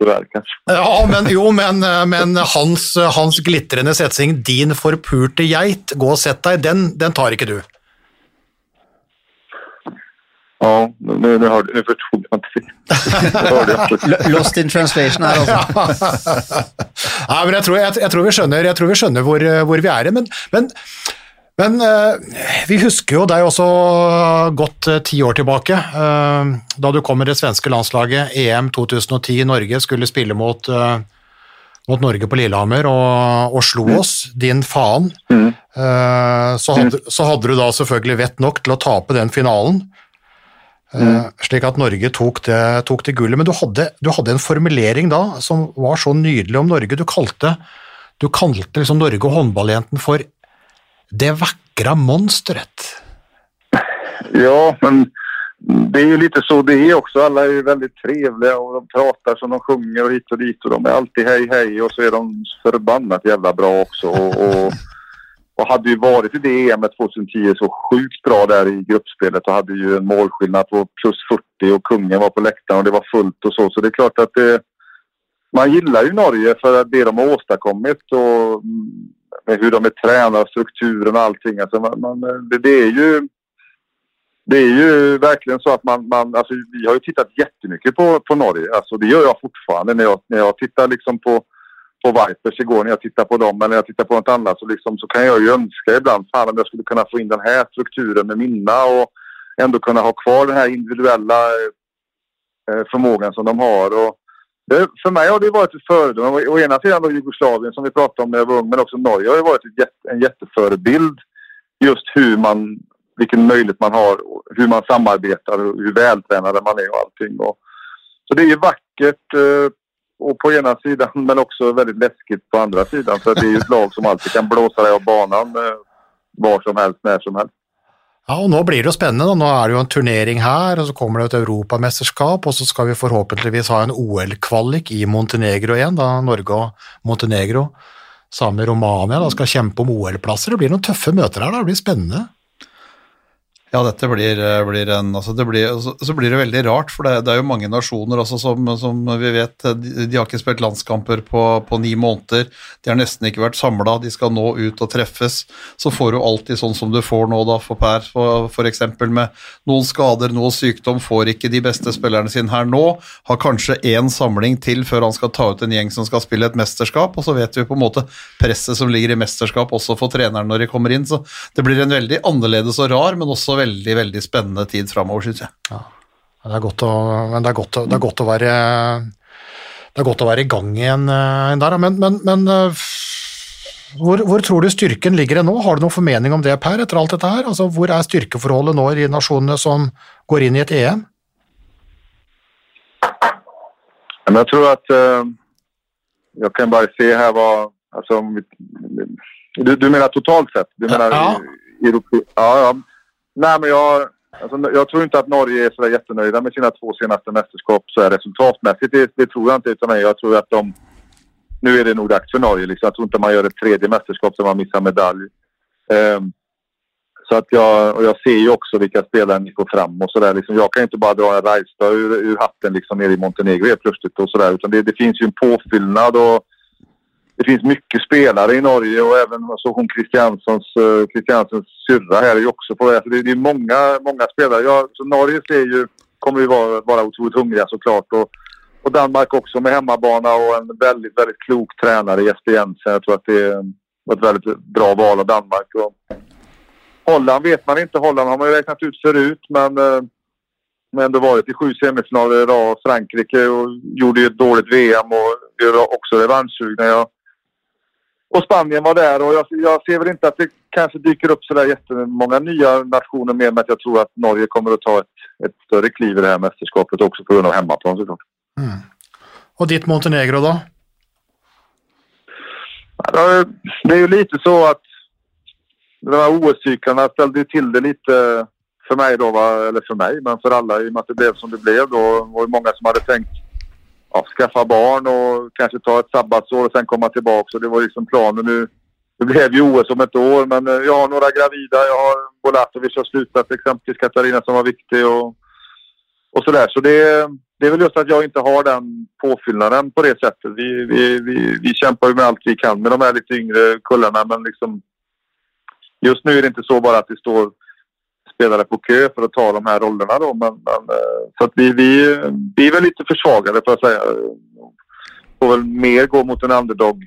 tyvärr kanske. Ja, men jo, men, men hans, hans glitrende setning 'Din forpurte geit, gå og sett deg', den, den tar ikke du. Ja, nu, nu, hörde, nu förstod jag inte. Lost in translation her, altså. ja, men jeg tror, jeg, jeg tror vi skjønner, jeg tror vi skjønner hvor, hvor vi er i, men, men Men eh, vi husker jo deg også godt eh, ti år tilbake, eh, da du kom med det svenske landslaget, EM 2010, i Norge skulle spille mot, eh, mot Norge på Lillehammer og, og slo oss, din faen. Eh, så, hadde, så hadde du da selvfølgelig vett nok til å tape den finalen, eh, slik at Norge tok det, tok det gullet. Men du hadde, du hadde en formulering da som var så nydelig om Norge. Du kalte, du kalte liksom Norge og håndballjenten for det vackra monstret. Ja, men det är ju lite så det är också. Alla är ju väldigt trevliga och de pratar som de sjunger och hit och dit och de är alltid hej hej och så är de förbannat jävla bra också. Och, och, och hade ju varit i det EM 2010 så sjukt bra där i gruppspelet och hade ju en målskillnad på plus 40 och kungen var på läktaren och det var fullt och så. Så det är klart att det, man gillar ju Norge för det de har åstadkommit och mm, med hur de är tränade, strukturen och allting. Alltså man, man, det, det är ju det är ju verkligen så att man, man alltså vi har ju tittat jättemycket på, på Norge. Alltså det gör jag fortfarande när jag, när jag tittar liksom på, på Vipers igår, när jag tittar på dem eller när jag tittar på något annat så, liksom, så kan jag ju önska ibland fan om jag skulle kunna få in den här strukturen med mina och ändå kunna ha kvar den här individuella eh, förmågan som de har. Och för mig har det varit ett föredöme. Å- ena sidan då Jugoslavien som vi pratade om när jag var ung men också Norge har ju varit jätte, en jätteförebild just hur man vilken möjlighet man har, hur man samarbetar och hur vältränade man är och allting. Och, så det är vackert eh, och på ena sidan men också väldigt läskigt på andra sidan. För det är ju ett lag som alltid kan blåsa dig av banan eh, var som helst, när som helst. Ja, og nå blir det jo spennende. Nå er det jo en turnering her, og så kommer det et europamesterskap, og så skal vi forhåpentligvis ha en OL-kvalik i Montenegro igjen, da Norge og Montenegro sammen med Romania da skal kjempe om OL-plasser. Det blir noen tøffe møter her, da. det blir spennende. Ja, dette blir, eh, blir en altså det blir, så, så blir det veldig rart, for det, det er jo mange nasjoner også som, som vi vet De, de har ikke spilt landskamper på, på ni måneder. De har nesten ikke vært samla. De skal nå ut og treffes. Så får du alltid sånn som du får nå, da, for Per, eksempel med noen skader, noe sykdom, får ikke de beste spillerne sine her nå. Har kanskje én samling til før han skal ta ut en gjeng som skal spille et mesterskap, og så vet vi på en måte presset som ligger i mesterskap også for treneren når de kommer inn. Så det blir en veldig annerledes og rar, men også veldig veldig spennende tid framover, syns jeg. Ja, det er godt å, men det er godt, å, det er godt å være det er godt å være i gang igjen eh, der, men, men, men eh, hvor, hvor tror du styrken ligger nå? Har du noen formening om det, Per, etter alt dette her? Altså, hvor er styrkeforholdet nå i nasjonene som går inn i et EM? Men jeg tror at Jeg jag kan bare se her hva altså, du, du mener totalt sett? Du mener Ja. i- Europe, ja, ja. Nej, men jag, alltså, jag tror inte att Norge är så där jättenöjda med sina två senaste mästerskap så här resultatmässigt. Det, det tror jag inte. Utan jag tror att de... Nu är det nog dags för Norge. Liksom. Jag tror inte man gör ett tredje mästerskap som man missar medalj. Um, så att jag, och jag ser ju också vilka spelare ni får fram och sådär. Liksom, jag kan ju inte bara dra en Rajstad ur, ur hatten liksom nere i Montenegro helt plötsligt och sådär. Utan det, det finns ju en påfyllnad och det finns mycket spelare i Norge och även alltså, hon Christianssons, uh, syrra här är ju också på väg. Det, det är många, många spelare. Ja, så Norge ser ju, kommer ju vara, vara otroligt hungriga såklart. Och, och Danmark också med hemmabana och en väldigt, väldigt klok tränare, Jesper Jensen. Jag tror att det var ett väldigt bra val av Danmark. Och Holland vet man inte. Holland har man ju räknat ut förut men eh, men ändå varit i sju semifinaler i rad. Frankrike och gjorde ju ett dåligt VM och det var också revanschsugna. Jag, och Spanien var där och jag, jag ser väl inte att det kanske dyker upp sådär jättemånga nya nationer mer men att jag tror att Norge kommer att ta ett, ett större kliv i det här mästerskapet också på grund av hemmaplan såklart. Og ditt Montenegro? Ja, Det är ju lite så att de här OS-cyklarna ställde till det lite för mig då, va? eller för mig, men för alla i och med att det blev som det blev då. Det var ju många som hade tänkt ja, skaffa barn och kanske ta ett sabbatsår och sen komma tillbaka. Så det var liksom planen nu. Det blev ju OS om ett år, men eh, jag har några gravida. Jag har Bolatovic har slutat exempelvis, Katarina som var viktig och, och sådär. Så det, det är väl just att jag inte har den påfyllnaden på det sättet. Vi, vi, vi, vi kämpar ju med allt vi kan med de här lite yngre kullarna, men liksom just nu är det inte så bara att det står spelare på kö för att ta de här rollerna då. Men, men, eh, så att vi, vi, vi är väl lite försvagade får att säga. Får väl mer gå mot en underdog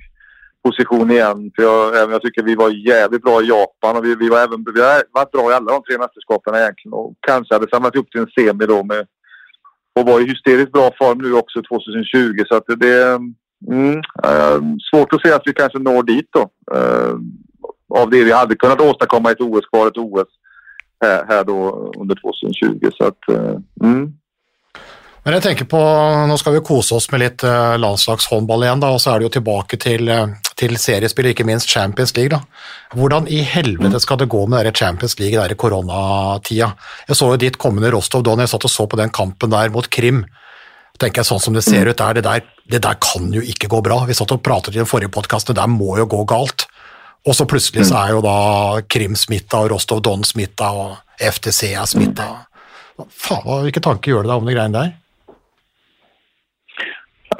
position igen. För jag, även jag tycker vi var jävligt bra i Japan och vi, vi, var även, vi har varit bra i alla de tre mästerskapen egentligen och kanske hade samlat ihop till en semi då med och var i hysteriskt bra form nu också 2020 så att det, det mm, eh, svårt att se att vi kanske når dit då. Eh, av det vi hade kunnat åstadkomma ett OS kvar, ett OS här, här då under 2020 så att eh, mm. Men jeg tenker på, Nå skal vi kose oss med litt uh, landslagshåndball igjen, da, og så er det jo tilbake til, uh, til seriespill, ikke minst Champions League. da. Hvordan i helvete skal det gå med dere Champions League der i koronatida? Jeg så jo ditt kommende Rostov Don, jeg satt og så på den kampen der mot Krim. tenker jeg Sånn som det ser ut der, det der, det der kan jo ikke gå bra. Vi satt og pratet i den forrige podkasten, det der må jo gå galt. Og så plutselig så er jo da Krim smitta, og Rostov Don smitta, og FTC er smitta. Faen, Hvilke tanker gjør det deg om de greiene der?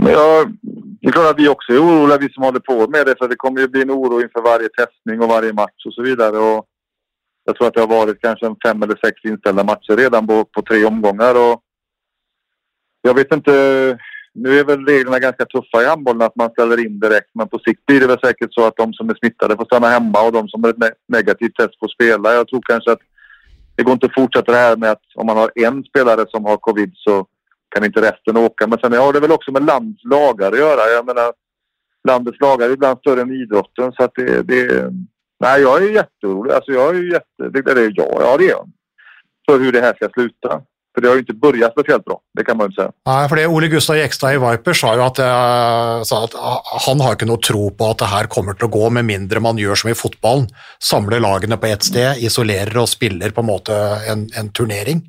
Jag, det er klart at vi også er urolige, vi som håller på med det. for det kommer jo bli en oro innenfor varje testning og varje match osv. så vidare. Och jag tror at det har vært kanskje en fem eller seks innstilte matcher redan på, på tre omganger. Jeg jag vet inte, nu är väl reglerna ganska tuffa i handbollen att man ställer in direkt. Men på sikt blir det väl säkert så att de som är smittade får stanna hemma och de som har ett ne- negativt test får spela. Jag tror kanske att det går inte att fortsätta det här med att om man har en spelare som har covid så kan inte resten åka. Men sen har det väl också med landets lagar att göra. Jag menar, landets lagar är ibland större än idrotten. Så att det, det, nej, jag är jätteorolig. Alltså jag är jätte... Det, det är jag, ja det är jag. För hur det här ska sluta. För det har ju inte börjat speciellt bra. Det kan man ju säga. Nei, det Ole Gustav Jekstad i Viper sa jo at, eh, sa att han har ikke noe tro på at det her kommer til å gå, med mindre man gjør som i fotballen. Samler lagene på ett sted, isolerer og spiller på en måte en, en turnering.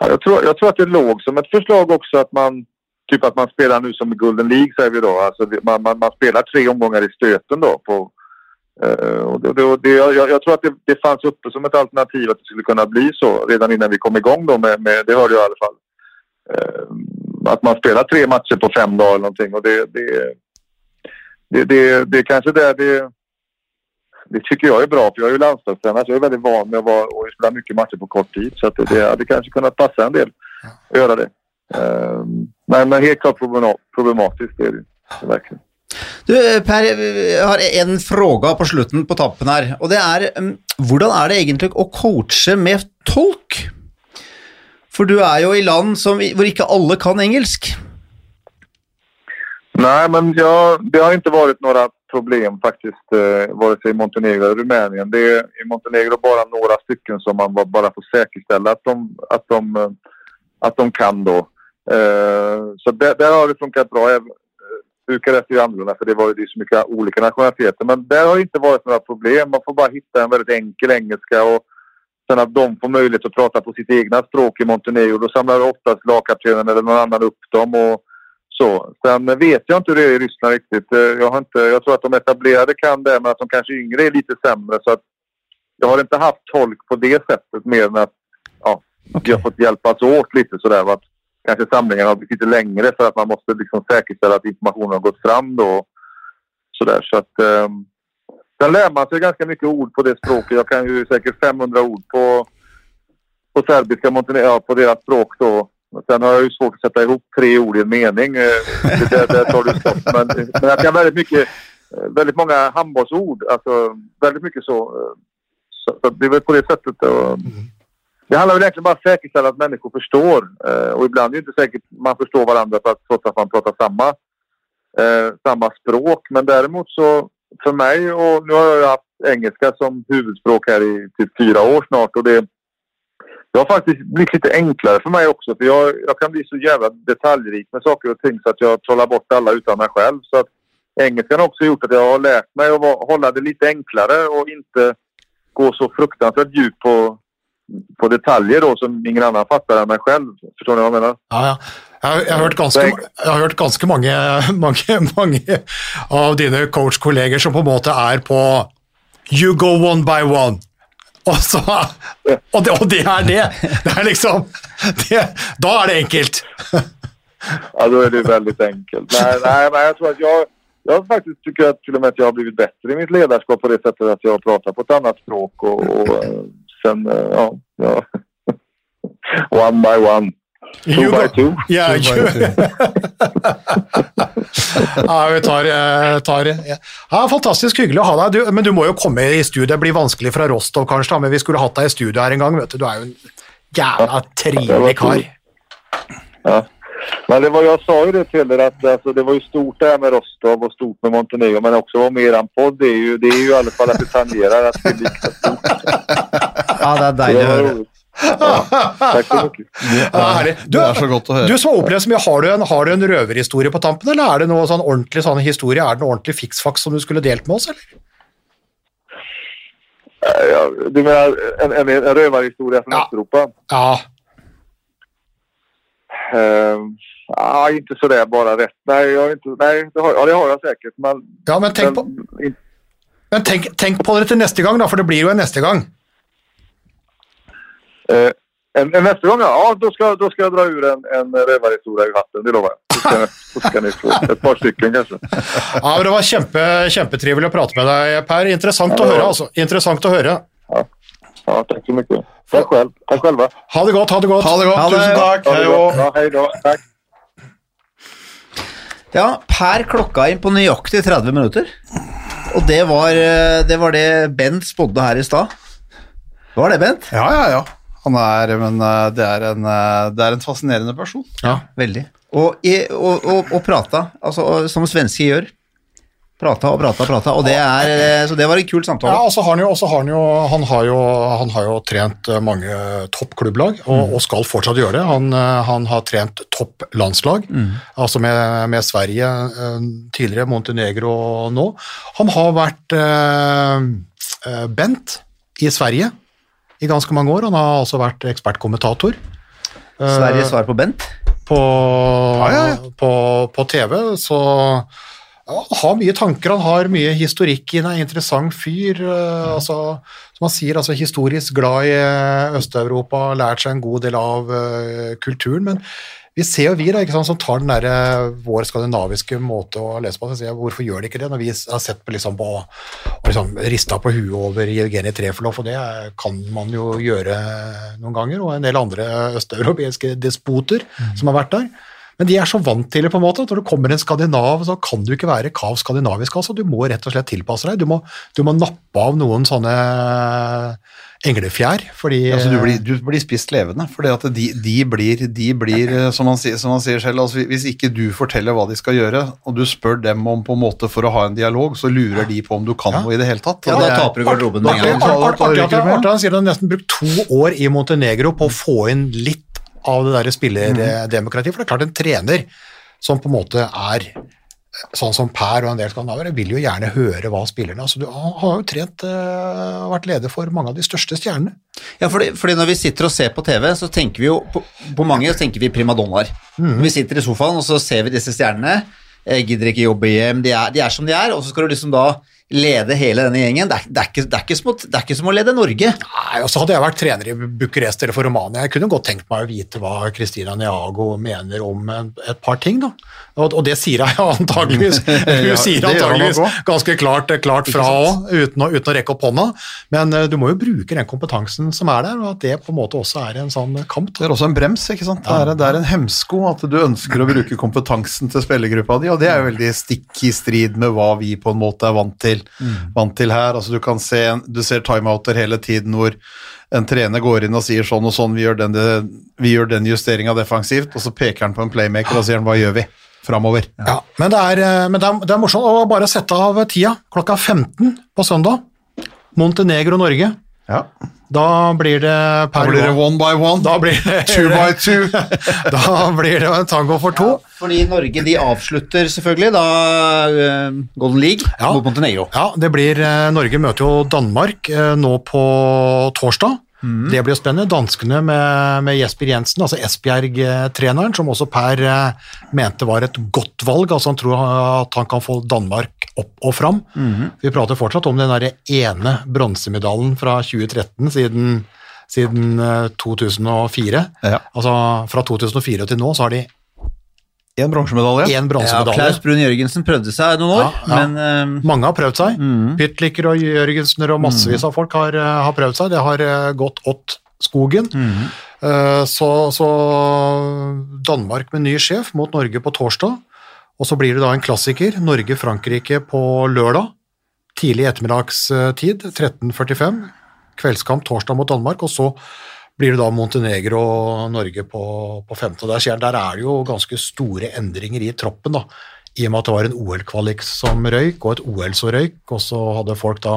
Ja, jag, tror, jag tror att det låg som ett förslag också att man typ att man spelar nu som i Golden League säger vi då. Alltså man, man, man spelar tre omgångar i stöten då. På, och det, det, det, jag, jag tror att det, det fanns uppe som ett alternativ att det skulle kunna bli så redan innan vi kom igång då med, med det hörde jag i alla fall. Eh, att man spelar tre matcher på fem dagar eller någonting och det, det, det, det, det kanske där det det tycker jag är bra för jag är ju landslagstränare så jag är väldigt van med att vara och spela mycket matcher på kort tid. Så att det, det hade kanske kunnat passa en del att göra det. Ehm, men, men helt klart problema- problematiskt är det. Det verkligen. Du, Per, jeg har en fråga på slutten på tappen her, og det er um, hvordan er det egentlig å coache med tolk? For du er jo i land som, hvor ikke alle kan engelsk. Nei, men ja, det har ikke vært noen problem faktisk, eh, vare sig i Montenegro eller Rumänien. Det är i Montenegro bara några stycken som man bara får säkerställa att de, att eh, de kan då. Eh, så der har det funkat bra. Är ju annorlunda för det var ju det så mycket olika nationaliteter. Men där har det inte varit några problem. Man får bara hitta en väldigt enkel engelska och sen att de får möjlighet att prata på sitt egna språk i Montenegro. Då samlar oftast lagkaptenen eller någon annan upp dem och så. Sen vet jag inte hur det är i Ryssland riktigt. Eh, Jag, har inte, jag tror att de etablerade kan det, men att de kanske yngre är lite sämre. Så att jag har inte haft tolk på det sättet mer än att ja, vi har fått hjälpas åt lite sådär. va, kanske samlingen har blivit lite längre för att man måste liksom säkerställa att informationen har gått fram då. Sådär, så att, eh, sen lär man sig ganska mycket ord på det språket. Jag kan ju säkert 500 ord på, på serbiska, Montenegro, ja, på deras språk då. Sen har jag ju svårt att sätta ihop tre ord i en mening. Eh, Det där, där tar du stopp. Men, men jag kan väldigt mycket, eh, väldigt många handbollsord. Alltså väldigt mycket så. eh, Så, så det är väl på det sättet. Och, det handlar väl egentligen bara om att säkerställa att människor förstår. Eh, och ibland är det inte säkert man förstår varandra för att, trots att man pratar samma, eh, samma språk. Men däremot så för mig och nu har jag haft engelska som huvudspråk här i typ fyra år snart. Och det, det har faktiskt blivit lite enklare för mig också. För jag, jag kan bli så jävla detaljrik med saker och ting så att jag trollar bort alla utan mig själv. Så att engelskan har också gjort att jag har lärt mig att hålla det lite enklare och inte gå så fruktansvärt djupt på, på detaljer då som ingen annen fatter enn meg selv. Forstår du hva jeg mener? Ja, ja. Jeg, har- hørt ganske, jeg har hørt ganske mange, mange, mange av dine coachkolleger som på en måte er på You go one by one. Og, så, og, det, og det er det. Det er liksom det, Da er det enkelt. Ja, da er det veldig enkelt. Nei, nei, nei, jeg tror at jeg, jag faktiskt tycker att till och med att jag har blivit bättre i mitt ledarskap på det sättet att jag pratar på ett annat språk och, och eh, uh, oh ja, ja. one by one. Two You by two. Yeah, you, Ja, vi tar, eh, tar ja. ja, Fantastisk hyggelig å ha deg. Du, men du må jo komme i studio. Det blir vanskelig fra Rostov, kanskje, da, men vi skulle hatt deg i studio her en gang. vet Du Du er jo en jævla trivelig kar. Ja. Men det var, jag sa ju det till er att alltså, det var ju stort det här med Rostov och stort med Montenegro men också vara med en podd det är ju, det är ju i alla fall att det tangerar att det är lika stort. Ja, det er deilig å høre. Ja, tack så mycket. Ja. Du, det så. Du som har opplevd så mye, har du, en, har du en røverhistorie på tampen, eller er det noe sånn ordentlig sånn historie? Er det noe ordentlig fiksfaks som du skulle delt med oss, eller? Eh, Ja, du mener en, en, en rövarhistoria från Ja. Nei, Ja, Uh, ja, inte sådär bara rätt. Nej, jag har inte, nej det, har, ja, det har jeg sikkert, Men, ja men, tenk på, men tenk, tenk på det til neste gang, da, for det blir jo en neste gang. Eh, en, en nästa gång, ja, ja då, ska, då ska jag dra ur en, en rövarhistoria ur hatten, det lovar jag. Så ska, ni- så ska ni få ett par stycken kanskje. Ja, men Det var kjempe, kjempetrivelig å prate med deg, Per. Interessant å høre, altså. Interessant å høre. Ja, takk så mye. Takk selv. Takk selv. Ha det godt, ha det godt. Ha det godt, Ha det. tusen takk. Ha det Hei bra. Ja, hei då. Takk. Ja, Per klokka inn på nøyaktig 30 minutter. Og det var eh, det, var det Bent spådde her i stad. Var det, Bent? Ja, ja, ja. Han er, men eh, det er en, eh, det er en fascinerende person. Ja, veldig. Og, og, og, og prata, altså, som svensker gjør. Prata og prata og prata, og det er, eh, så det var en kul Ja, samtale. og så har han jo, også har han jo, han har jo, han har jo trent mange toppklubblag, og, og skal fortsatt gjøre det. Han, han har trent topplandslag, altså med, med Sverige tidligere, Montenegro nå. Han har vært eh, Bent i Sverige i ganske mange år. Han har også vært ekspertkommentator Sveriges svar på Bent. på, ja, ja. på, på TV, så ja, han har mye tanker, han har mye historikk i en interessant fyr. eh, altså, som han sier, altså historisk glad i eh, Øst-Europa, lært seg en god del av uh, kulturen, men vi ser jo vi da, ikke sant, som tar den der, eh, vår skandinaviske måte å lese på, så sier jeg, hvorfor gjør de ikke det, når vi har sett på, liksom, på og liksom, rista på huet over Jevgenij Trefelov, og det kan man jo gjøre noen ganger, og en del andre østeuropeiske despoter som har vært der. Men de er så vant til det, på en måte, at når det kommer en skandinav, så kan du ikke være kav skandinavisk. altså. Du må rett og slett tilpasse deg. Du må, du må nappe av noen sånne englefjær, fordi Altså, du, blir, du blir spist levende, for de, de blir, de blir eh, som, han, sier- som han sier selv, altså, hvis ikke du forteller hva de skal gjøre, og du spør dem om på en måte for å ha en dialog, så lurer de på om du kan noe i det hele tatt. Ja, da er- taper du garderoben med en gang. ja. han- sier han nesten brukt to år i Montenegro på å få inn litt av det der spillerdemokratiet, for det er klart en trener som på en måte er sånn som Per og en del skandinaver, vil jo gjerne høre hva spillerne altså, du, har jo trent uh, vært leder for mange av de største stjernene. Ja, fordi, fordi når vi sitter og ser på TV, så tenker vi jo på, på mange så tenker vi primadonnaer. Når vi sitter i sofaen og så ser vi disse stjernene, Jeg gidder ikke jobbe hjem, de er, de er som de er, og så skal du liksom da lede hele denne gjengen. Det er, det er, ikke, det er, ikke, det er ikke som å lede Norge. Nei, og så Hadde jeg vært trener i Bucuresti eller for Romania, jeg kunne godt tenkt meg å vite hva Christina Niago mener om et par ting. da. Og, og det sier jeg antageligvis. Hun Ja, sier antageligvis ganske klart, klart fra òg, uten, uten å rekke opp hånda. Men uh, du må jo bruke den kompetansen som er der, og at det på en måte også er en sånn kamp. Det er også en brems, ikke sant? Det er, det er en hemsko at du ønsker å bruke kompetansen til spillergruppa di, og det er jo veldig stikk i strid med hva vi på en måte er vant til, vant til her. Altså du kan se, du ser timeouter hele tiden hvor en trener går inn og sier sånn og sånn, vi gjør den, vi den justeringa defensivt, og så peker han på en playmaker og sier hva gjør vi? Framover. Ja, men det er, eh, men det er, det er morsomt å bare sette av tida. Klokka 15 på søndag. Montenegro-Norge. Ja. Da blir det Da blir det one by one, Da blir det two by two. Da blir det en tango for to. Fordi Norge de avslutter selvfølgelig da uh, Golden League Ja. mot Montenegro. Ja, det blir uh, Norge møter jo Danmark uh, nå på torsdag. Det blir jo spennende. Danskene med, med Jesper Jensen, altså Esbjerg-treneren, som også Per eh, mente var et godt valg. altså Han tror at han kan få Danmark opp og fram. Vi prater fortsatt om den der ene bronsemedaljen fra 2013 siden, siden eh, 2004. Ja. Altså Fra 2004 til nå så har de En bronsemedalje. én Ja. Klaus Brun Jørgensen prøvde seg noen år, Ja, ja. men uh, Mange har prøvd seg. Pytliker og Jørgensener og massevis av folk har, eh, har prøvd seg. Det har eh, gått åt skogen. Eh, Så, så Danmark med ny sjef mot Norge på torsdag. Og så blir det da en klassiker, Norge-Frankrike på lørdag. Tidlig ettermiddagstid, 13.45. Kveldskamp torsdag mot Danmark, og så blir det da Montenegro og Norge på, på femte. Der, skjer- der er det jo ganske store endringer i troppen, da. I og med at det var en OL-kvalik som røyk, og et OL som røyk, og så hadde folk da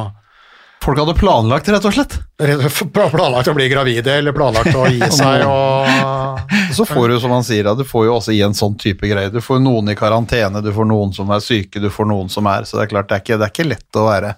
Folk hadde planlagt, rett og slett. planlagt å bli gravide, eller planlagt å gi seg, og Så får du, som han sier, du får jo også i en sånn type greie. Du får noen i karantene, du får noen som er syke, du får noen som er Så det er klart, det er ikke, det er ikke lett å være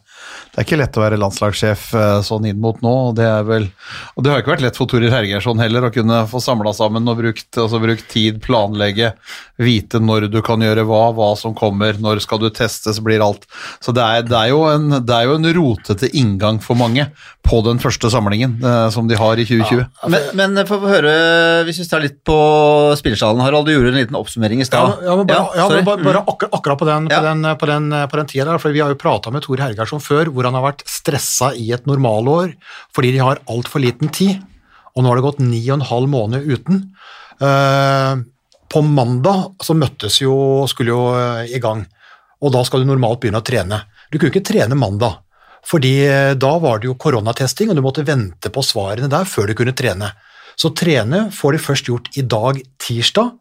det er ikke lett å være landslagssjef eh, sånn inn mot nå. og Det er vel, og det har ikke vært lett for Torir Hergersson heller å kunne få samla sammen og brukt, altså brukt tid, planlegge, vite når du kan gjøre hva, hva som kommer, når skal du testes, blir alt. Så det er, det er, jo, en, det er jo en rotete inngang for mange på den første samlingen eh, som de har i 2020. Men, men få høre, hvis vi tar litt på spillersalen, Harald, du gjorde en liten oppsummering i Ja, stad. ja, men bare, ja, men bare, bare akkur akkurat på den, på, Ja. den, på, den, på den tida der, for vi har jo prata med Tor Hergersson før, hvor han har vært stressa i et normalår fordi de har altfor liten tid. Og nå har det gått ni og en halv måned uten. Eh, på mandag så møttes jo, skulle jo eh, i gang, og da skal du normalt begynne å trene. Du kunne ikke trene mandag, fordi eh, da var det jo koronatesting, og du måtte vente på svarene der før du kunne trene. Så trene får de først gjort i dag, tirsdag,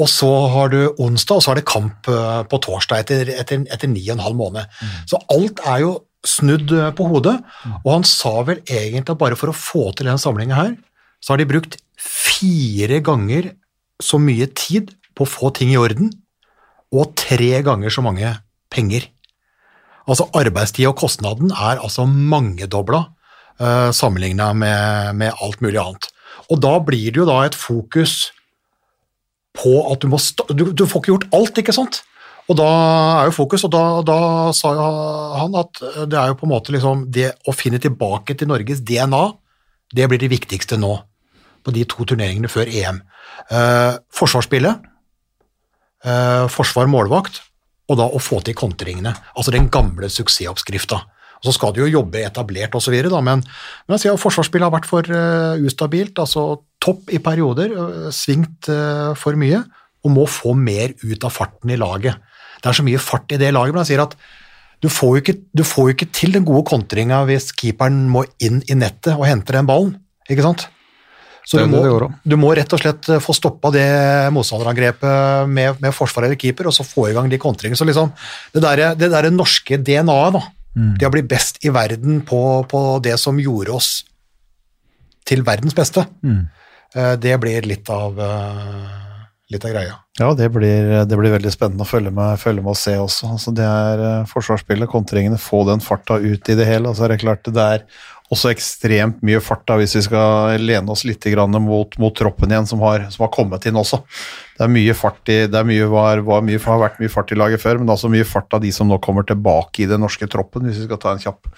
og så har du onsdag, og så er det kamp eh, på torsdag etter, etter, etter ni og en halv måned. Så alt er jo snudd eh, på hodet, og han sa vel egentlig at bare for å få til den samlinga her, så har de brukt fire ganger så mye tid på å få ting i orden, og tre ganger så mange penger. Altså arbeidstid og kostnaden er altså mangedobla uh, sammenligna med, med alt mulig annet. Og da blir det jo da et fokus på at du må du, du får ikke gjort alt, ikke sant? Og da er jo fokus, og da, da sa han at det er jo på en måte liksom det å finne tilbake til Norges DNA, det blir det viktigste nå, på de to turneringene før EM. Eh, forsvarsspillet, eh, forsvar målvakt, og da å få til kontringene. Altså den gamle suksessoppskrifta. Så skal du jo jobbe etablert osv., men, men jeg sier, forsvarsspillet har vært for uh, ustabilt. altså Topp i perioder, svingt for mye, og må få mer ut av farten i laget. Det er så mye fart i det laget, men han sier at du får jo ikke, du får jo ikke til den gode kontringa hvis keeperen må inn i nettet og hente den ballen, ikke sant? Så du må, du må rett og slett få stoppa det motstanderangrepet med, med forsvar eller keeper, og så få i gang de kontringene. Så liksom, det der, det der norske DNA-et, da, Mm. det å bli best i verden på, på det som gjorde oss til verdens beste, Mm. Eh, det blir litt av, eh, litt av greia. Ja, det blir, det blir veldig spennende å følge med, følge med og se også. Altså, det er eh, forsvarsspillet, kontringene, få den farta ut i det hele. Altså, det er klart det er også ekstremt mye fart da, hvis vi skal lene oss litt grann mot, mot troppen igjen, som har, som har kommet inn også. Det er mye fart i, det er mye, var, var mye, har vært mye fart i laget før, men det er også mye fart av de som nå kommer tilbake i den norske troppen, hvis vi skal ta en kjapp,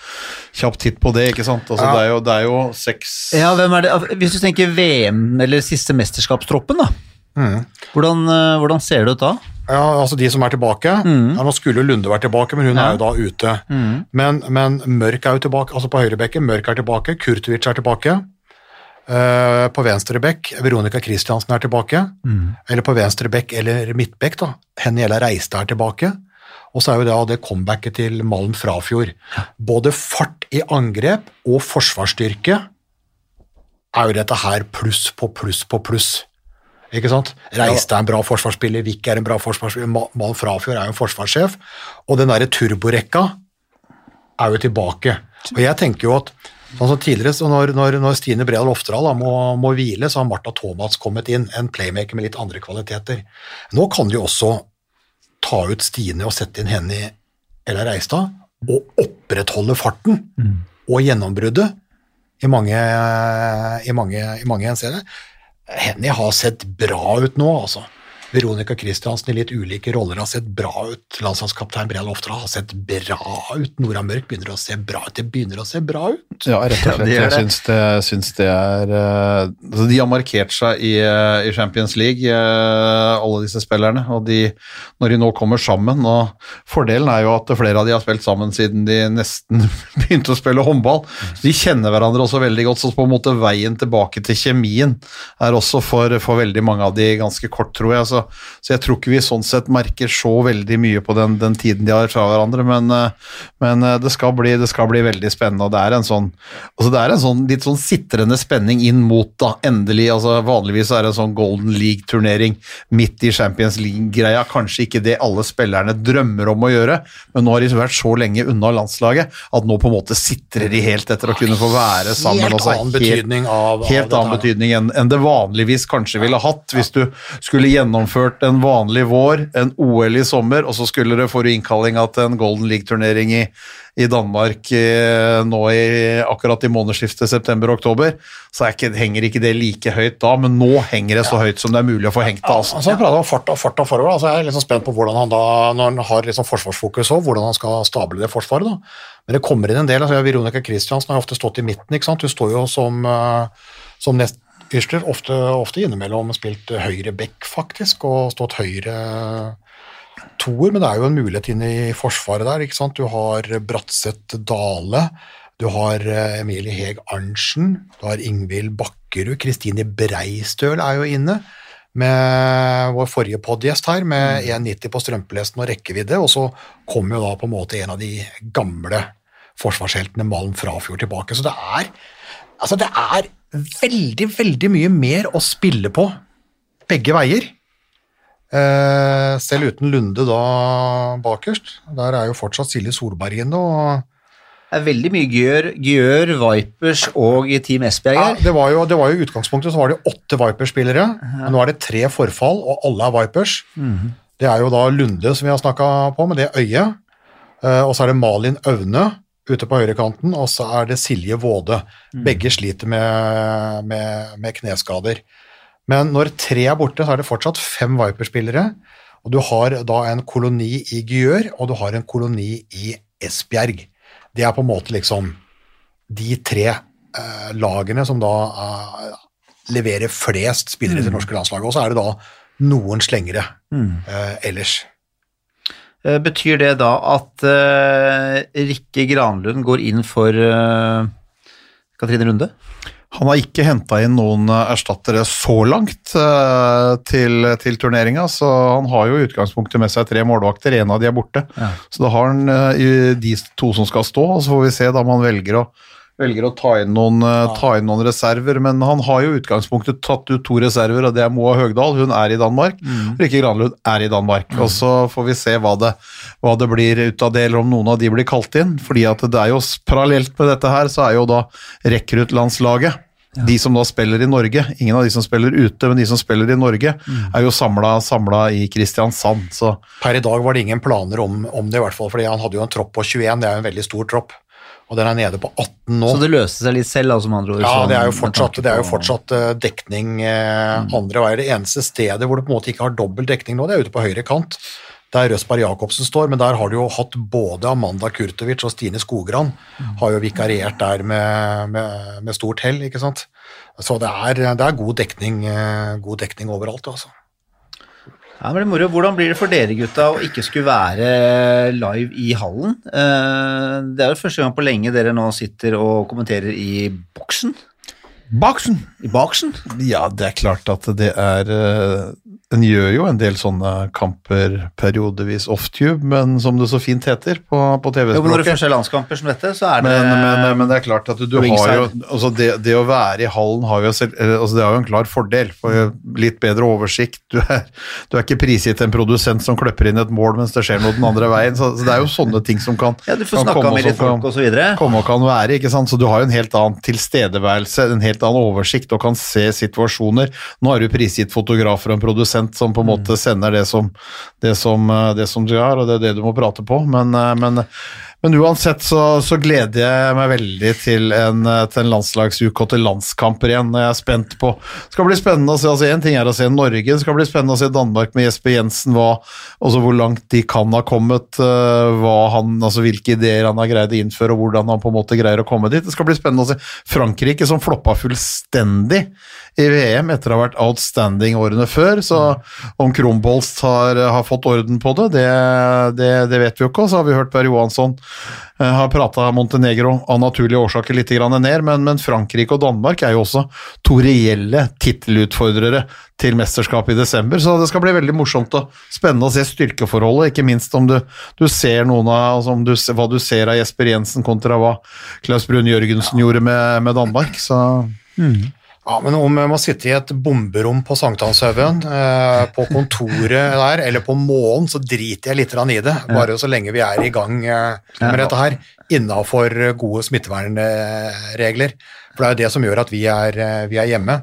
kjapp titt på det, ikke sant? Altså, Ja. det, er jo, det er jo seks Ja, hvem er det? Hvis du tenker VM, eller siste mesterskapstroppen, da. Mm. Hvordan, eh, hvordan ser det ut da? Ja, altså de som er tilbake. Ja, nå skulle jo Lunde vært tilbake, men hun Ja. er jo da ute. Men, men Mørk er jo tilbake, altså på høyrebekken. Mørk er tilbake, Kurtovic er tilbake. Uh, på venstre bekk, Veronica Christiansen er tilbake. Eller på venstre bekk eller midtbekk, da. Henriella Reistad er tilbake. Og så er jo det, det comebacket til Malm Frafjord. Både fart i angrep og forsvarsstyrke er jo dette her pluss på pluss på pluss. Ikke sant? Reistad er en bra forsvarsspiller, Wick er en bra forsvarsspiller, Mal Frafjord er jo en forsvarssjef, og den derre turborekka er jo tilbake. Og jeg tenker jo at sånn som tidligere, så når, når, når Stine Bredal Oftedal da må, må hvile, så har Martha Thomas kommet inn, en playmaker med litt andre kvaliteter. Nå kan de også ta ut Stine og sette inn henne i Ella Reistad, og opprettholde farten og gjennombruddet i mange, i mange, i mange henseender. Henny har sett bra ut nå, altså. Veronica Christiansen i litt ulike roller har sett bra ut. Landslagskaptein Brian Loftra har sett bra ut. Nora Mørk begynner å se bra ut. Det begynner å se bra ut. Ja, rett og slett. jeg syns det, syns det er eh, altså De har markert seg i, eh, i Champions League, eh, alle disse spillerne. Og de, når de nå kommer sammen og Fordelen er jo at flere av de har spilt sammen siden de nesten begynte å spille håndball. Så de kjenner hverandre også veldig godt. Så på en måte veien tilbake til kjemien er også for, for veldig mange av de ganske kort, tror jeg. Så så, så jeg tror ikke vi sånn sett merker så veldig mye på den, den tiden de har fra hverandre, men, eh, men eh, det, skal bli, det skal bli veldig spennende, og det er en sånn, altså det er en sånn litt sånn sitrende spenning inn mot da, endelig, altså vanligvis er det en sånn Golden League-turnering midt i Champions League-greia, kanskje ikke det alle spillerne drømmer om å gjøre, men nå har de vært så lenge unna landslaget at nå på en måte sitrer de helt etter å kunne få være sammen. Helt også, annen betydning av, av helt annen betydning enn enn det vanligvis kanskje ville hatt hvis du skulle gjennomført en vanlig vår, en OL i sommer, og så skulle det få innkallinga til en Golden League-turnering i, i Danmark eh, nå i, akkurat i månedsskiftet september-oktober, så ikke, henger ikke det like høyt da, men nå henger det så høyt som det er mulig å få hengt det. Altså. Altså, han prater om fart og fart og forover. Altså, jeg er liksom spent på hvordan han da, når han har liksom forsvarsfokus òg, hvordan han skal stable det forsvaret. da. Men det kommer inn en del. altså Veronica Christiansen har ofte stått i midten. ikke sant? Hun står jo som, eh, som nest ytterster, ofte, ofte innimellom spilt høyre back, faktisk, og stått høyre toer, men det er jo en mulighet inne i forsvaret der. ikke sant? Du har Bratseth Dale, du har eh, Emilie Heg Arntzen, du har Ingvild Bakkerud, Kristine Breistøl er jo inne. Med vår forrige podgjest her, med 1,90 på strømpelesten og rekkevidde. Og så kommer jo da på en måte en av de gamle forsvarsheltene, Malm Frafjord, tilbake. Så det er, altså det er veldig, veldig mye mer å spille på begge veier. Eh, selv uten Lunde da bakerst. Der er jo fortsatt Silje Solberg inne. Det er veldig mye Gjør, Gjør Vipers og Team Esbjerg ja, her. det, var jo, det var jo I utgangspunktet så var det åtte Vipers-spillere, Ja. nå er det tre forfall, og alle er Vipers. Det er jo da Lunde som vi har snakka på, med det øyet. Eh, og så er det Malin Aune ute på høyrekanten, og så er det Silje Våde. Begge sliter med, med, med kneskader. Men når tre er borte, så er det fortsatt fem Viper-spillere. Og du har da en koloni i Gjør, og du har en koloni i Esbjerg. Det er på en måte liksom de tre eh, lagene som da eh, leverer flest spillere til det norske landslaget. Og så er det da noen slengere eh, ellers. Eh, Betyr det da at eh, Rikke Granlund går inn for eh, Katrine Runde? Han har ikke henta inn noen erstattere så langt til, til turneringa, så han har jo i utgangspunktet med seg tre målvakter, en av de er borte. Ja. Så da har han de to som skal stå, og så får vi se da om han velger å, velger å ta, inn noen, ja. ta inn noen reserver. Men han har jo utgangspunktet tatt ut to reserver, og det er Moa Høgdahl, hun er i Danmark. Rikke Granlund er i Danmark. Og så får vi se hva det, hva det blir ut av det, eller om noen av de blir kalt inn. fordi at det er jo parallelt med dette her, så er jo da rekruttlandslaget de som da spiller i Norge, ingen av de som spiller ute, men de som spiller i Norge, er jo samla i Kristiansand. Så Per i dag var det ingen planer om, om det, i hvert fall, fordi han hadde jo en tropp på 21, det er jo en veldig stor tropp. Og den er nede på 18 nå. Så det løser seg litt selv, altså, med andre ord? Ja, sånn, det er jo fortsatt, det er jo fortsatt eh, dekning mm. andre veier. Det eneste stedet hvor det på en måte ikke har dobbel dekning nå, det er ute på høyre kant, der Røsberg Jacobsen står, men der har du jo hatt både Amanda Kurtovic og Stine Skogran har jo vikariert der med, med, med stort hell, ikke sant. Så det er, det er god, dekning, eh, god dekning overalt, altså. Ja, det er moro. Hvordan blir det for dere gutta å ikke skulle være live i hallen? Eh, Det er jo første gang på lenge dere nå sitter og kommenterer i boksen. Baksen! I boksen? Ja, det er klart at det er eh, En gjør jo en del sånne kamper periodevis off-tube, men som det så fint heter på, på men når det TV-språket. først er landskamper som dette, så er det Men, men, men det er klart at du, du har jo altså det, det å være i hallen har jo eh, altså det har jo en klar fordel. For litt bedre oversikt. Du er, du er ikke prisgitt en produsent som kløpper inn et mål mens det skjer noe den andre veien. Så, så det er jo sånne ting som kan, Ja, du får kan komme med og litt folk kan- og så videre. komme og kan være, ikke sant? så du har jo en helt annen tilstedeværelse, en helt annen oversikt og kan se situasjoner. Nå er du prisgitt fotografer og en produsent som på en måte sender det som det som, eh, det som du har, og det er det du må prate på, men, eh, men men uansett så, så gleder jeg meg veldig til en, eh, til en landslagsuke og til landskamper igjen. Jeg er spent på Det skal bli spennende å se. altså Én ting er å se Norge, det skal bli spennende å se Danmark med Jesper Jensen. Hva, også hvor langt de kan ha kommet, eh, hva han, altså hvilke ideer han har greid å innføre, og hvordan han på en måte greier å komme dit. Det skal bli spennende å se Frankrike, som floppa fullstendig i VM etter å ha vært outstanding årene før. Så om Kronbolst har, har fått orden på det, det, det, det vet vi jo ikke. Og så har vi hørt Per Johansson Eh, har prata Montenegro av naturlige årsaker litt ned, men, men Frankrike og Danmark er jo også to reelle tittelutfordrere til mesterskapet i desember, så det skal bli veldig morsomt og spennende å se styrkeforholdet, ikke minst om du, du ser noen av altså om du, hva du ser av Jesper Jensen kontra hva Klaus Brun Jørgensen gjorde med, med Danmark. så... Ja, men om jeg må sitte i et bomberom på Sankthanshaugen, eh, på kontoret der, eller på målen, så driter jeg litt i det, bare så lenge vi er i gang eh, med dette her, innafor gode smittevernregler. For det er jo det som gjør at vi er, eh, vi er hjemme.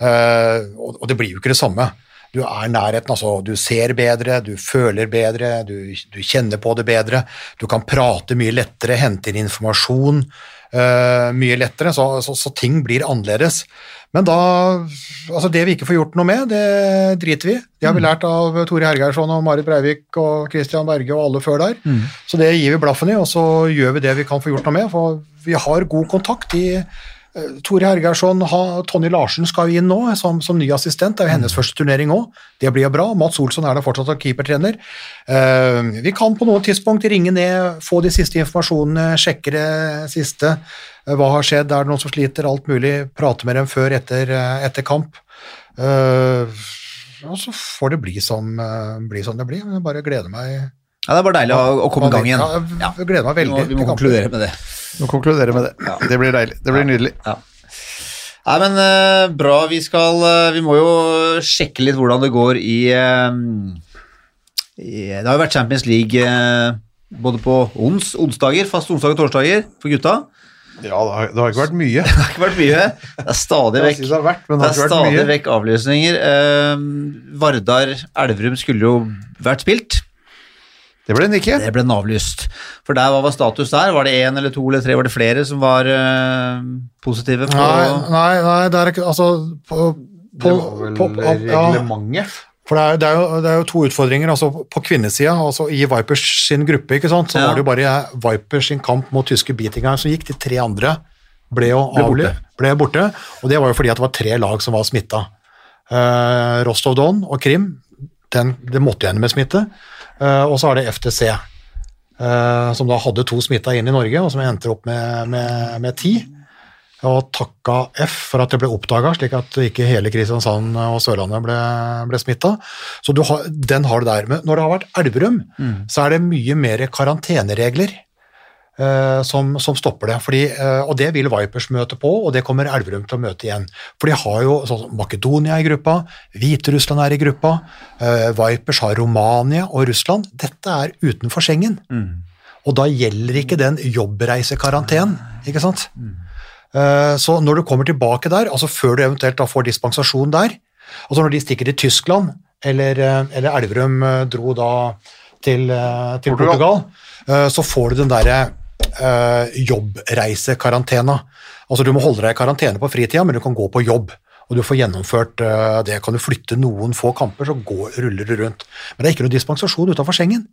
Eh, og det blir jo ikke det samme. Du er nærheten, altså du ser bedre, du føler bedre, du, du kjenner på det bedre, du kan prate mye lettere, hente inn informasjon eh, mye lettere, så, så, så ting blir annerledes. Men da Altså, det vi ikke får gjort noe med, det driter vi i. Det har vi lært av Tore Hergeirsson og Marit Breivik og Christian Berge og alle før der. Så det gir vi blaffen i, og så gjør vi det vi kan få gjort noe med. For vi har god kontakt. i Tore Hergersson, Tonje Larsen skal jo inn nå som, som ny assistent. Det er jo hennes første turnering òg. Det blir jo bra. Mats Olsson er der fortsatt keepertrener. Uh, vi kan på noe tidspunkt ringe ned, få de siste informasjonene, sjekke det siste. Uh, hva har skjedd, er det noen som sliter, alt mulig. Prate med dem før, etter, eh, etter kamp. Uh, og så får det bli som, eh, bli som det blir. Jeg bare gleder meg. Ja, det er bare deilig å, å komme i gang igjen. Ja, jeg gleder meg veldig. må, vi må konkludere med det. Nå konkluderer med det. Det blir deilig. Det blir nydelig. Nei, men uh, bra. Vi skal uh, Vi må jo sjekke litt hvordan det går i, uh, i Det har jo vært Champions League både på ons, onsdager, fast onsdager og torsdager for gutta. Ja, det har, det har ikke vært mye. Det har ikke vært mye. Det er stadig vekk, det vært, det er stadig vekk avlysninger. Vardar Elverum skulle jo vært spilt. Det ble den ikke. Det ble den avlyst. For der, hva var status der? Var det én eller to eller tre? Var det flere som var uh, positive på Nei, nei, nei, det er ikke Altså på, på, på, ja, reglementet. For det er, det, er jo, det er jo to utfordringer. altså På kvinnesida, altså i Vipers sin gruppe, ikke sant, så Ja. var det jo bare Vipers sin kamp mot tyske beatinger, som gikk. De tre andre ble jo Ble borte. ble borte. Og det var jo fordi at det var tre lag som var smitta. Uh, Rostov Don og Krim, den, det måtte gjennom med smitte. Eh, og så er det FTC, eh, som da hadde to smitta inn i Norge, og som endte opp med, med, med ti. Og takka F for at det ble oppdaga, slik at ikke hele Kristiansand og Sørlandet ble, ble smitta. Så du har, den har du der. Men når det har vært Elverum, så er det mye mer karanteneregler som, som stopper det. Fordi, eh, og det vil Vipers møte på, og det kommer Elverum til å møte igjen. For de har jo sånn Makedonia i gruppa, Hviterussland er i gruppa, eh, Vipers har Romania og Russland. Dette er utenfor Schengen. Og da gjelder ikke den jobbreisekarantenen, ikke sant? Eh, Så når du kommer tilbake der, altså før du eventuelt får dispensasjon der, altså når de stikker til Tyskland, eller, eh, eller Elverum eh, dro da til, eh, til Portugal, eh, så får du den derre eh, jobbreisekarantena. Altså du må holde deg i karantene på fritida, men du kan gå på jobb. Og du får gjennomført eh, det. Kan du flytte noen få kamper, så går, ruller du rundt. Men det er ikke noe dispensasjon utenfor Schengen.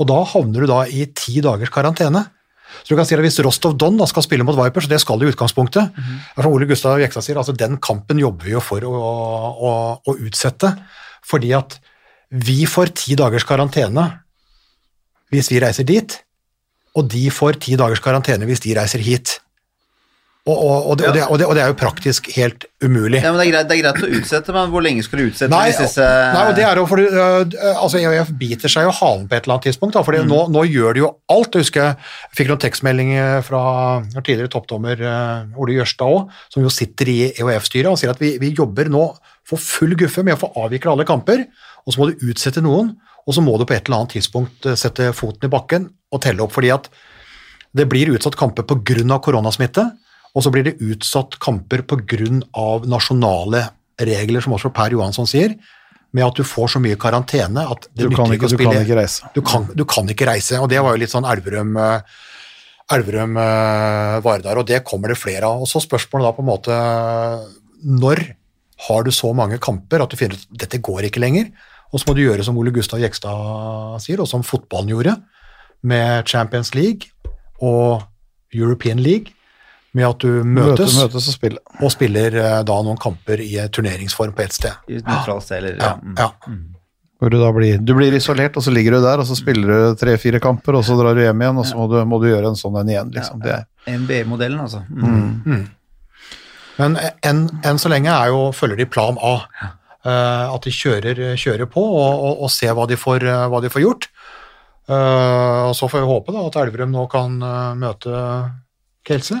Og da havner du da i ti dagers karantene. Så du kan si at Hvis Rostov Don da skal spille mot Vipers, det skal de i utgangspunktet Som Ole Gustav Jekstad sier, altså den kampen jobber vi jo for å, å, å utsette. Fordi at vi får ti dagers karantene hvis vi reiser dit, og de får ti dagers karantene hvis de reiser hit. Og, og, og, det, og, det, og, det, er jo praktisk helt umulig. Ja, men det er, greit, det er greit å utsette, men hvor lenge skal du utsette Nei, disse nei, og det er jo fordi øh, altså EOF biter seg jo halen på et eller annet tidspunkt. Fordi Mm. nå, nå gjør de jo alt. Jeg husker jeg fikk noen tekstmeldinger fra tidligere toppdommer øh, Ole Jørstad òg, som jo sitter i EOF-styret og sier at vi, vi jobber nå for full guffe med å få avvikle alle kamper, og så må du utsette noen, og så må du på et eller annet tidspunkt øh, sette foten i bakken og telle opp, fordi at det blir utsatt kamper pga. koronasmitte, og så blir det utsatt kamper pga. nasjonale regler, som også Per Johansson sier, med at du får så mye karantene at det Du kan nytter ikke, å du kan ikke reise. du kan, du kan ikke reise, og det var jo litt sånn Elverum eh, Elverum var der, og det kommer det flere av. Og så spørsmålet da på en måte Når har du så mange kamper at du finner ut dette går ikke lenger? Og så må du gjøre som Ole Gustav Jekstad sier, og som fotballen gjorde, med Champions League og European League, med at du møtes Møtes, møtes og spiller. og spiller eh, da noen kamper i eh, turneringsform på ett sted. I et nøytralt sted, eller Ja, ja. mm. Hvor du da blir, du blir isolert, og så ligger du der, og så spiller du tre-fire kamper, og så drar du hjem igjen, og så må du, må du gjøre en sånn en igjen, liksom. Ja, er, NBA-modellen, altså. Mm. Men enn en så lenge er jo, følger de plan A. Uh, at de kjører, kjører på og, og, og ser hva de får, hva de får gjort. Eh, og så får vi håpe da at Elverum nå kan eh, møte Kelse.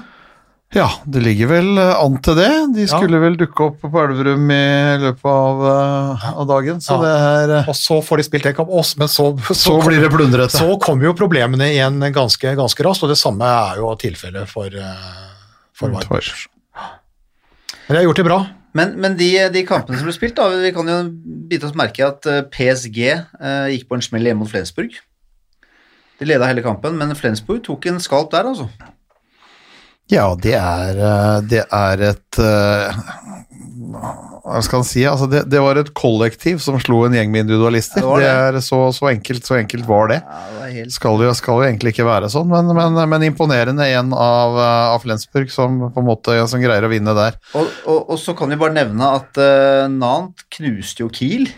ja, det ligger vel eh, an til det. De Ja. skulle vel dukke opp på Elverum i løpet av, av dagen, så Ja. det er Og så får de spilt en kamp oss, men så, Så blir det plundrete. Så kommer jo problemene igjen ganske, ganske raskt, og det samme er jo tilfellet for, for Vipers. Men de har gjort det bra. Men, men de, de kampene som ble spilt, da, vi kan jo bite oss merke i at PSG eh, gikk på en smell hjemme mot Flensburg. De leda hele kampen, men Flensburg tok en skalp der, altså. Ja, det er, eh, det er et eh, Hva skal en si? Altså det, det var et kollektiv som slo en gjeng med individualister. Ja, det det det. er så, så, enkelt, så enkelt var det. Ja, helt... Skal jo, skal jo egentlig ikke være sånn, men, men, men imponerende igjen av, eh, av Flensburg, som på en måte som greier å vinne der. Og, og, og så kan vi bare nevne at uh, Nant knuste jo Kiel.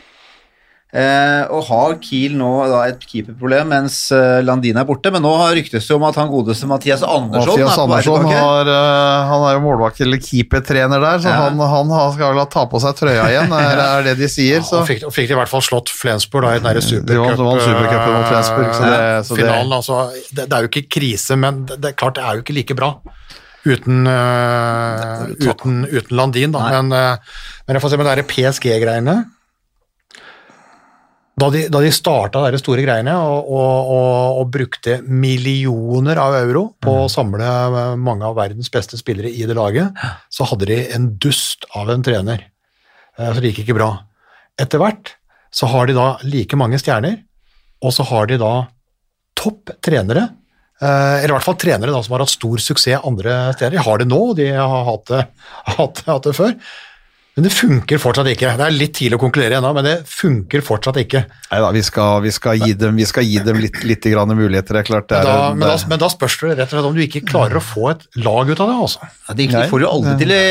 Eh, og har Kiel nå da et keeperproblem mens eh, Landin er borte, men nå har ryktes det om at han godeste Mathias Andersson Mathias er på Andersson har, eh, han er jo målvakt eller keepertrener der, så Ja. han, han har- skal vel ta på seg trøya igjen, er, er det de sier. Så. Og fikk, og fikk de i hvert fall slått Flensburg da, i den der De vant- Supercupen mot Flensburg, så det- så det- finalen, altså, det, det er jo ikke krise, men det, det er klart det er jo ikke like bra uten, uh, uten, uten Landin. Da. Men, uh, men jeg får se med de PSG-greiene da de, da de starta de store greiene og, og, og, og brukte millioner av euro på å samle eh, mange av verdens beste spillere i det laget, så hadde de en dust av en trener. Eh, Så det gikk ikke bra. Etter hvert så har de da like mange stjerner, og så har de da topp trenere, eh, eller i hvert fall trenere da som har hatt stor suksess andre steder. De har det nå, de har hatt det, hatt, hatt det før. Men det funker fortsatt ikke. Det er litt tidlig å konkludere ennå, men det funker fortsatt ikke. Neida, vi skal, vi skal gi dem, vi skal gi dem litt, litt grann muligheter. Det er klart det Men er, da, men, da, men da spørs det rett og slett om du ikke klarer å få et lag ut av det. altså. Ja, de, de Nei. får jo aldri til i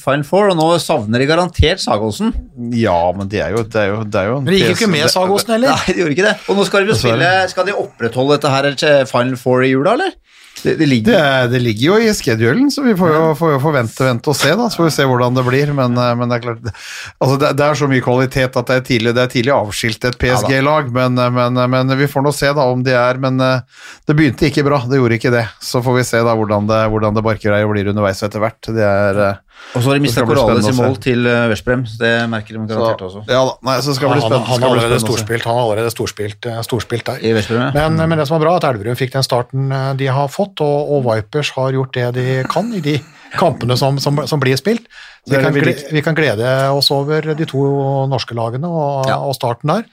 Final Four, og nå savner de garantert Sagosen. Ja, men det er jo, det er jo, det er jo Men de gikk jo ikke med Sagosen heller. Nei, de gjorde ikke det. Og nå skal de jo spille Skal de opprettholde dette her til Final Four i jula, eller? Det, det ligger Det, det ligger jo i schedulen, så vi får jo, får jo forvente vente og se, da. Så får vi se hvordan det blir. Men, eh, men det er klart altså det, er så mye kvalitet at det er tidlig, det er tidlig avskilt et PSG-lag. men, eh, men, men vi får nå se da om de er Men eh, det begynte ikke bra, det gjorde ikke det. Så får vi se da hvordan det, hvordan det barker og blir underveis etter hvert. Det er eh, Og så har de Det mista Corales i mål til uh, det merker de garantert også. ja da, nei, så skal Han, bli spennende. han, har allerede storspilt, han har allerede storspilt, eh, storspilt der. I Veszprem, ja. Men, men det som er bra, er at Elverum fikk den starten eh, de har fått, og, og Vipers har gjort det de kan i de kampene som, som, som blir spilt. Så vi kan, vi glede, vi kan glede oss over de to norske lagene og, Ja. og starten der.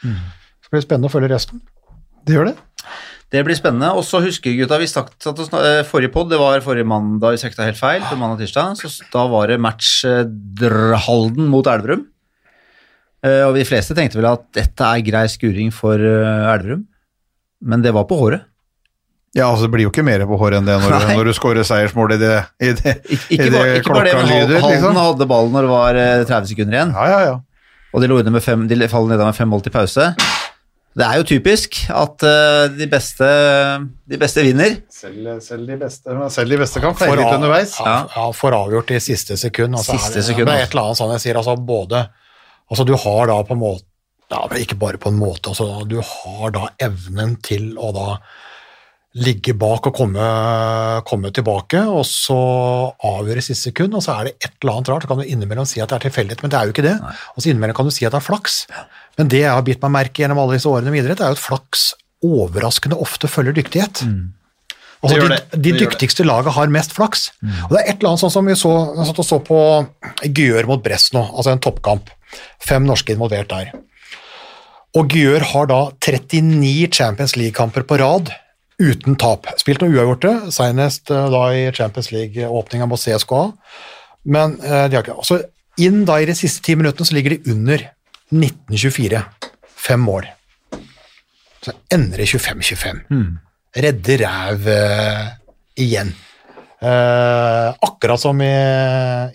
Så blir det spennende å følge resten. Det gjør det. Det blir spennende. Og så husker gutta vi snakket, at eh, Forrige pod, det var forrige mandag, hvis jeg ikke helt feil, på mandag tirsdag, så da var det match eh, Halden mot Elverum. Eh, og de fleste tenkte vel at dette er grei skuring for Elverum, men det var på håret. Ja, altså Det blir jo ikke mer på håret enn det når, når du scorer seiersmål i det, i det, Ik i ikke, det bare, ikke bare det, men lyder. Halden Liksom. hadde ballen når det var eh, 30 sekunder igjen, Ja, ja, ja. og de lå inne med fem, de faller ned med fem mål til pause. Det er jo typisk at uh, de, beste, de beste vinner. Selv, selv de beste, selv de beste kan feile litt underveis. Ja, ja, får avgjort i siste sekund. Altså, Siste er sekund, Det er altså. et eller annet sånn jeg sier, altså både Altså du har da på en måte ja, Ikke bare på en måte, altså du har da evnen til å da ligge bak og komme, komme tilbake, og så avgjøre siste sekund, og så er det et eller annet rart. Så kan du innimellom si at det er tilfeldighet, men det er jo ikke det. Og så innimellom kan du si at det er flaks. Men det jeg har bitt meg merke gjennom alle disse årene med idrett, er jo at flaks overraskende ofte følger dyktighet. Altså, de, de dyktigste laget har mest flaks. Og det er et eller annet sånn som vi så, satt og så på Gyør mot Brest nå, altså en toppkamp. Fem norske involvert der. Og Gyør har da 39 Champions League-kamper på rad uten tap. Spilt noe uavgjorte, senest eh, da i Champions League-åpninga mot CSKA. Men eh, de har ikke altså, inn da i de siste ti minuttene så ligger de under 1924. Fem mål. Så ender det 25-25. Redde ræv uh, igjen. Uh, akkurat som i,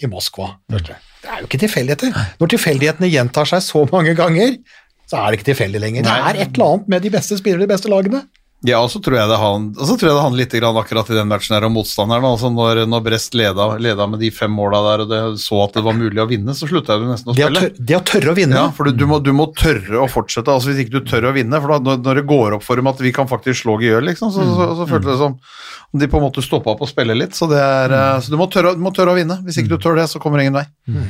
i Moskva. Mm. Det er jo ikke tilfeldigheter. Når tilfeldighetene gjentar seg så mange ganger, så er det ikke tilfeldig lenger. Det er et eller annet med de beste spillerne i de beste lagene. Ja, og så tror jeg det han- og så tror jeg det handler litt grann akkurat i den matchen her om motstanderen. Altså når, når Brest leda, leda med de fem måla der, og det så at det var mulig å vinne, så slutta jeg nesten å spille. det å tørre å vinne. Ja, for du, du, må, du må tørre å fortsette. altså Hvis ikke du tør å vinne for da, når, når det går opp for dem at vi kan faktisk slå Gjøl, liksom, så, så, så føltes det som om de på en måte stoppa opp å spille litt. Så, det er, eh, så du, må tørre, du må tørre å vinne. Hvis ikke du tør det, så kommer ingen vei. Ja,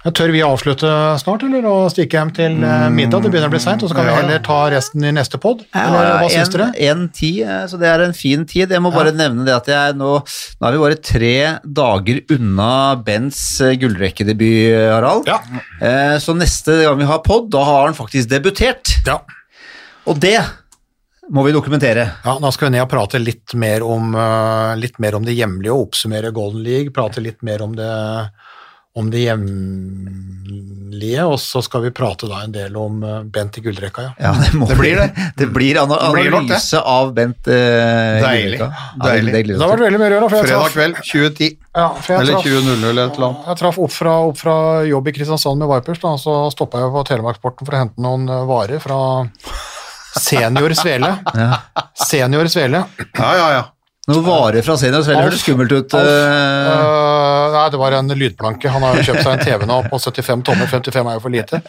Tør vi avslutte snart, eller å stikke hjem til eh, middag? Det begynner å bli seint, og så kan vi heller ta resten i neste pod. Eller hva syns dere? En, tid, eh, så det er en fin tid. Jeg må bare nevne det at jeg nå Nå er vi bare tre dager unna Bens eh, gullrekkedebut, Harald. Ja. Så neste gang vi har pod, da har han faktisk debutert. Ja. Og det må vi dokumentere. Ja, Nå skal vi ned og prate litt mer om, litt mer om det hjemlige og oppsummere Golden League. Prate litt mer om det, om det hjemlige, og så skal vi prate da en del om eh, Bent i gullrekka. Ja. Ja, det, må Det blir det. Det blir ana blir det. av Bent i Deilig. Gullrekka. Deilig. Deilig. det har vært veldig mye å gjøre. Fredag kveld 2010. ja, for jeg Eller 20.00 eller et eller annet. jeg traff opp, fra, opp fra jobb i Kristiansand med Vipers, da, så stoppa jeg på Telemarksporten for å hente noen eh, varer fra Senior Svele. Senior Svele. Ja, ja, ja. Noen varer fra senior, så høres skummelt ut. Uh... eh, nei, det var en lydplanke. Han har jo kjøpt seg en TV nå på 75 tommer. 55 er jo for lite.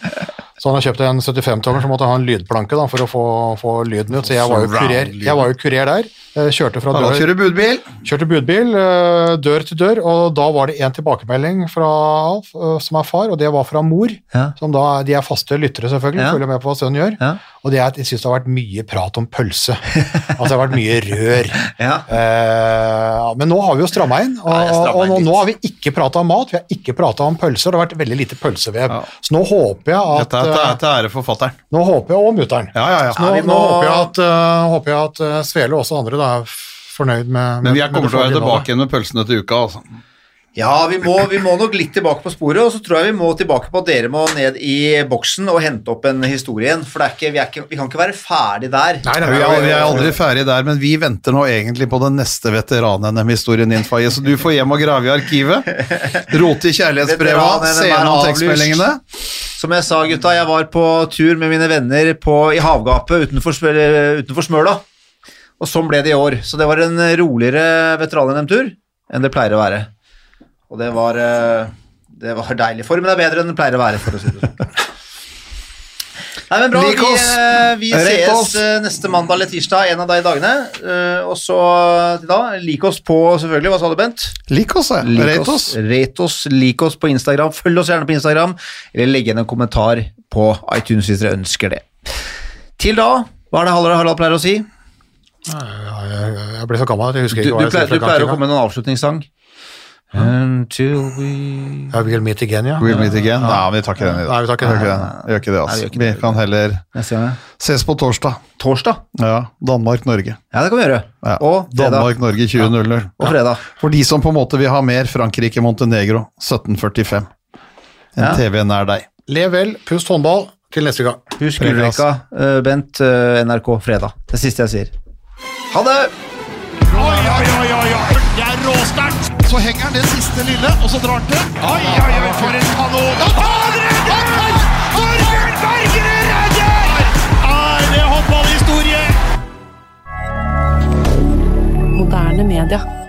Så han har kjøpt en 75 tommer, så måtte han ha en lydplanke da, for å få, få lyden ut. Så jeg var jo kurer, jeg var jo kurer der. Kjørte fra dør, kjører budbil. kjørte budbil, øh, dør til dør, og da var det en tilbakemelding fra Alf, som er far, og det var fra mor. Ja. Som da, de er faste lyttere, selvfølgelig, Ja. følger med på hva sønnen gjør. Ja. Og det er at jeg syns det har vært mye prat om pølse. altså det har vært mye rør. ja. Eh, men nå har vi jo stramma inn, og, Ja, og nå, nå har vi ikke prata om mat, vi har ikke prata om pølser, det har vært veldig lite pølsevev. Ja. Så nå håper jeg at Dette er til- forfatteren. ære for. Nå håper jeg, og mutter'n. Ja, ja, ja. Nå, nå håper jeg at, uh, håper jeg at uh, Svele og også andre da, er fornøyd med, Men med vi er kommer til å være tilbake igjen med pølsene til uka. altså. Ja, vi må, vi må nok litt tilbake på sporet, og så tror jeg vi må tilbake på at dere må ned i boksen og hente opp en historie igjen, for det er ikke, vi, er ikke, vi kan ikke være ferdig der. Nei, nei, Vi er, vi er aldri ferdig der, men vi venter nå egentlig på den neste veteran-NM-historien din, Faye, så du får hjem og grave i arkivet. Rote i kjærlighetsbreva, se gjennom tekstmeldingene. Som jeg sa, gutta, jeg var på tur med mine venner på, i havgapet utenfor, utenfor Smøla, og sånn ble det i år. Så det var en roligere veteran-NM-tur enn det pleier å være. Og det var, eh, det var deilig. det er bedre enn det pleier å være, for å si det sånn. Nei, men bra. Lik Vi, oss. eh, vi oss. eh, neste mandag eller tirsdag, en av de dagene. Eh, Og så til da, lik oss på, selvfølgelig, hva sa du, Bent? Lik oss, ja. Rate oss. Rate oss, lik oss på Instagram. Følg oss gjerne på Instagram, eller legg igjen en kommentar på iTunes hvis dere ønsker det. Til da, hva er det Harald, Harald pleier å si? Jeg, jeg ble så gammel at jeg husker du, ikke hva jeg pleier, sier. du pleier å komme med en avslutningssang. Until we ja, We'll meet again, ja. We'll meet again. Nei, vi tar ikke den i dag. Nei, vi tar ikke den. gjør ikke den. Vi gjør ikke det, Nei, vi altså. ikke Vi kan heller ses på torsdag. Torsdag. Ja, Danmark-Norge. Ja, det kan vi gjøre. Ja. Og fredag. Danmark-Norge 20.00. Og fredag. For de som på en måte vil ha mer Frankrike-Montenegro 1745. En Ja. TV nær deg. Lev vel, pust håndball, til neste gang. Husk gullrekka, eh, Bent, eh, NRK, fredag. Det siste jeg sier. Ha det! Oi, oi, oi. Så henger han det siste lille, og så drar han til. Oi, oi, oi, for en kanon. Han redder! Torbjørn Bergerud redder! Er det håndballhistorie? Moderne media.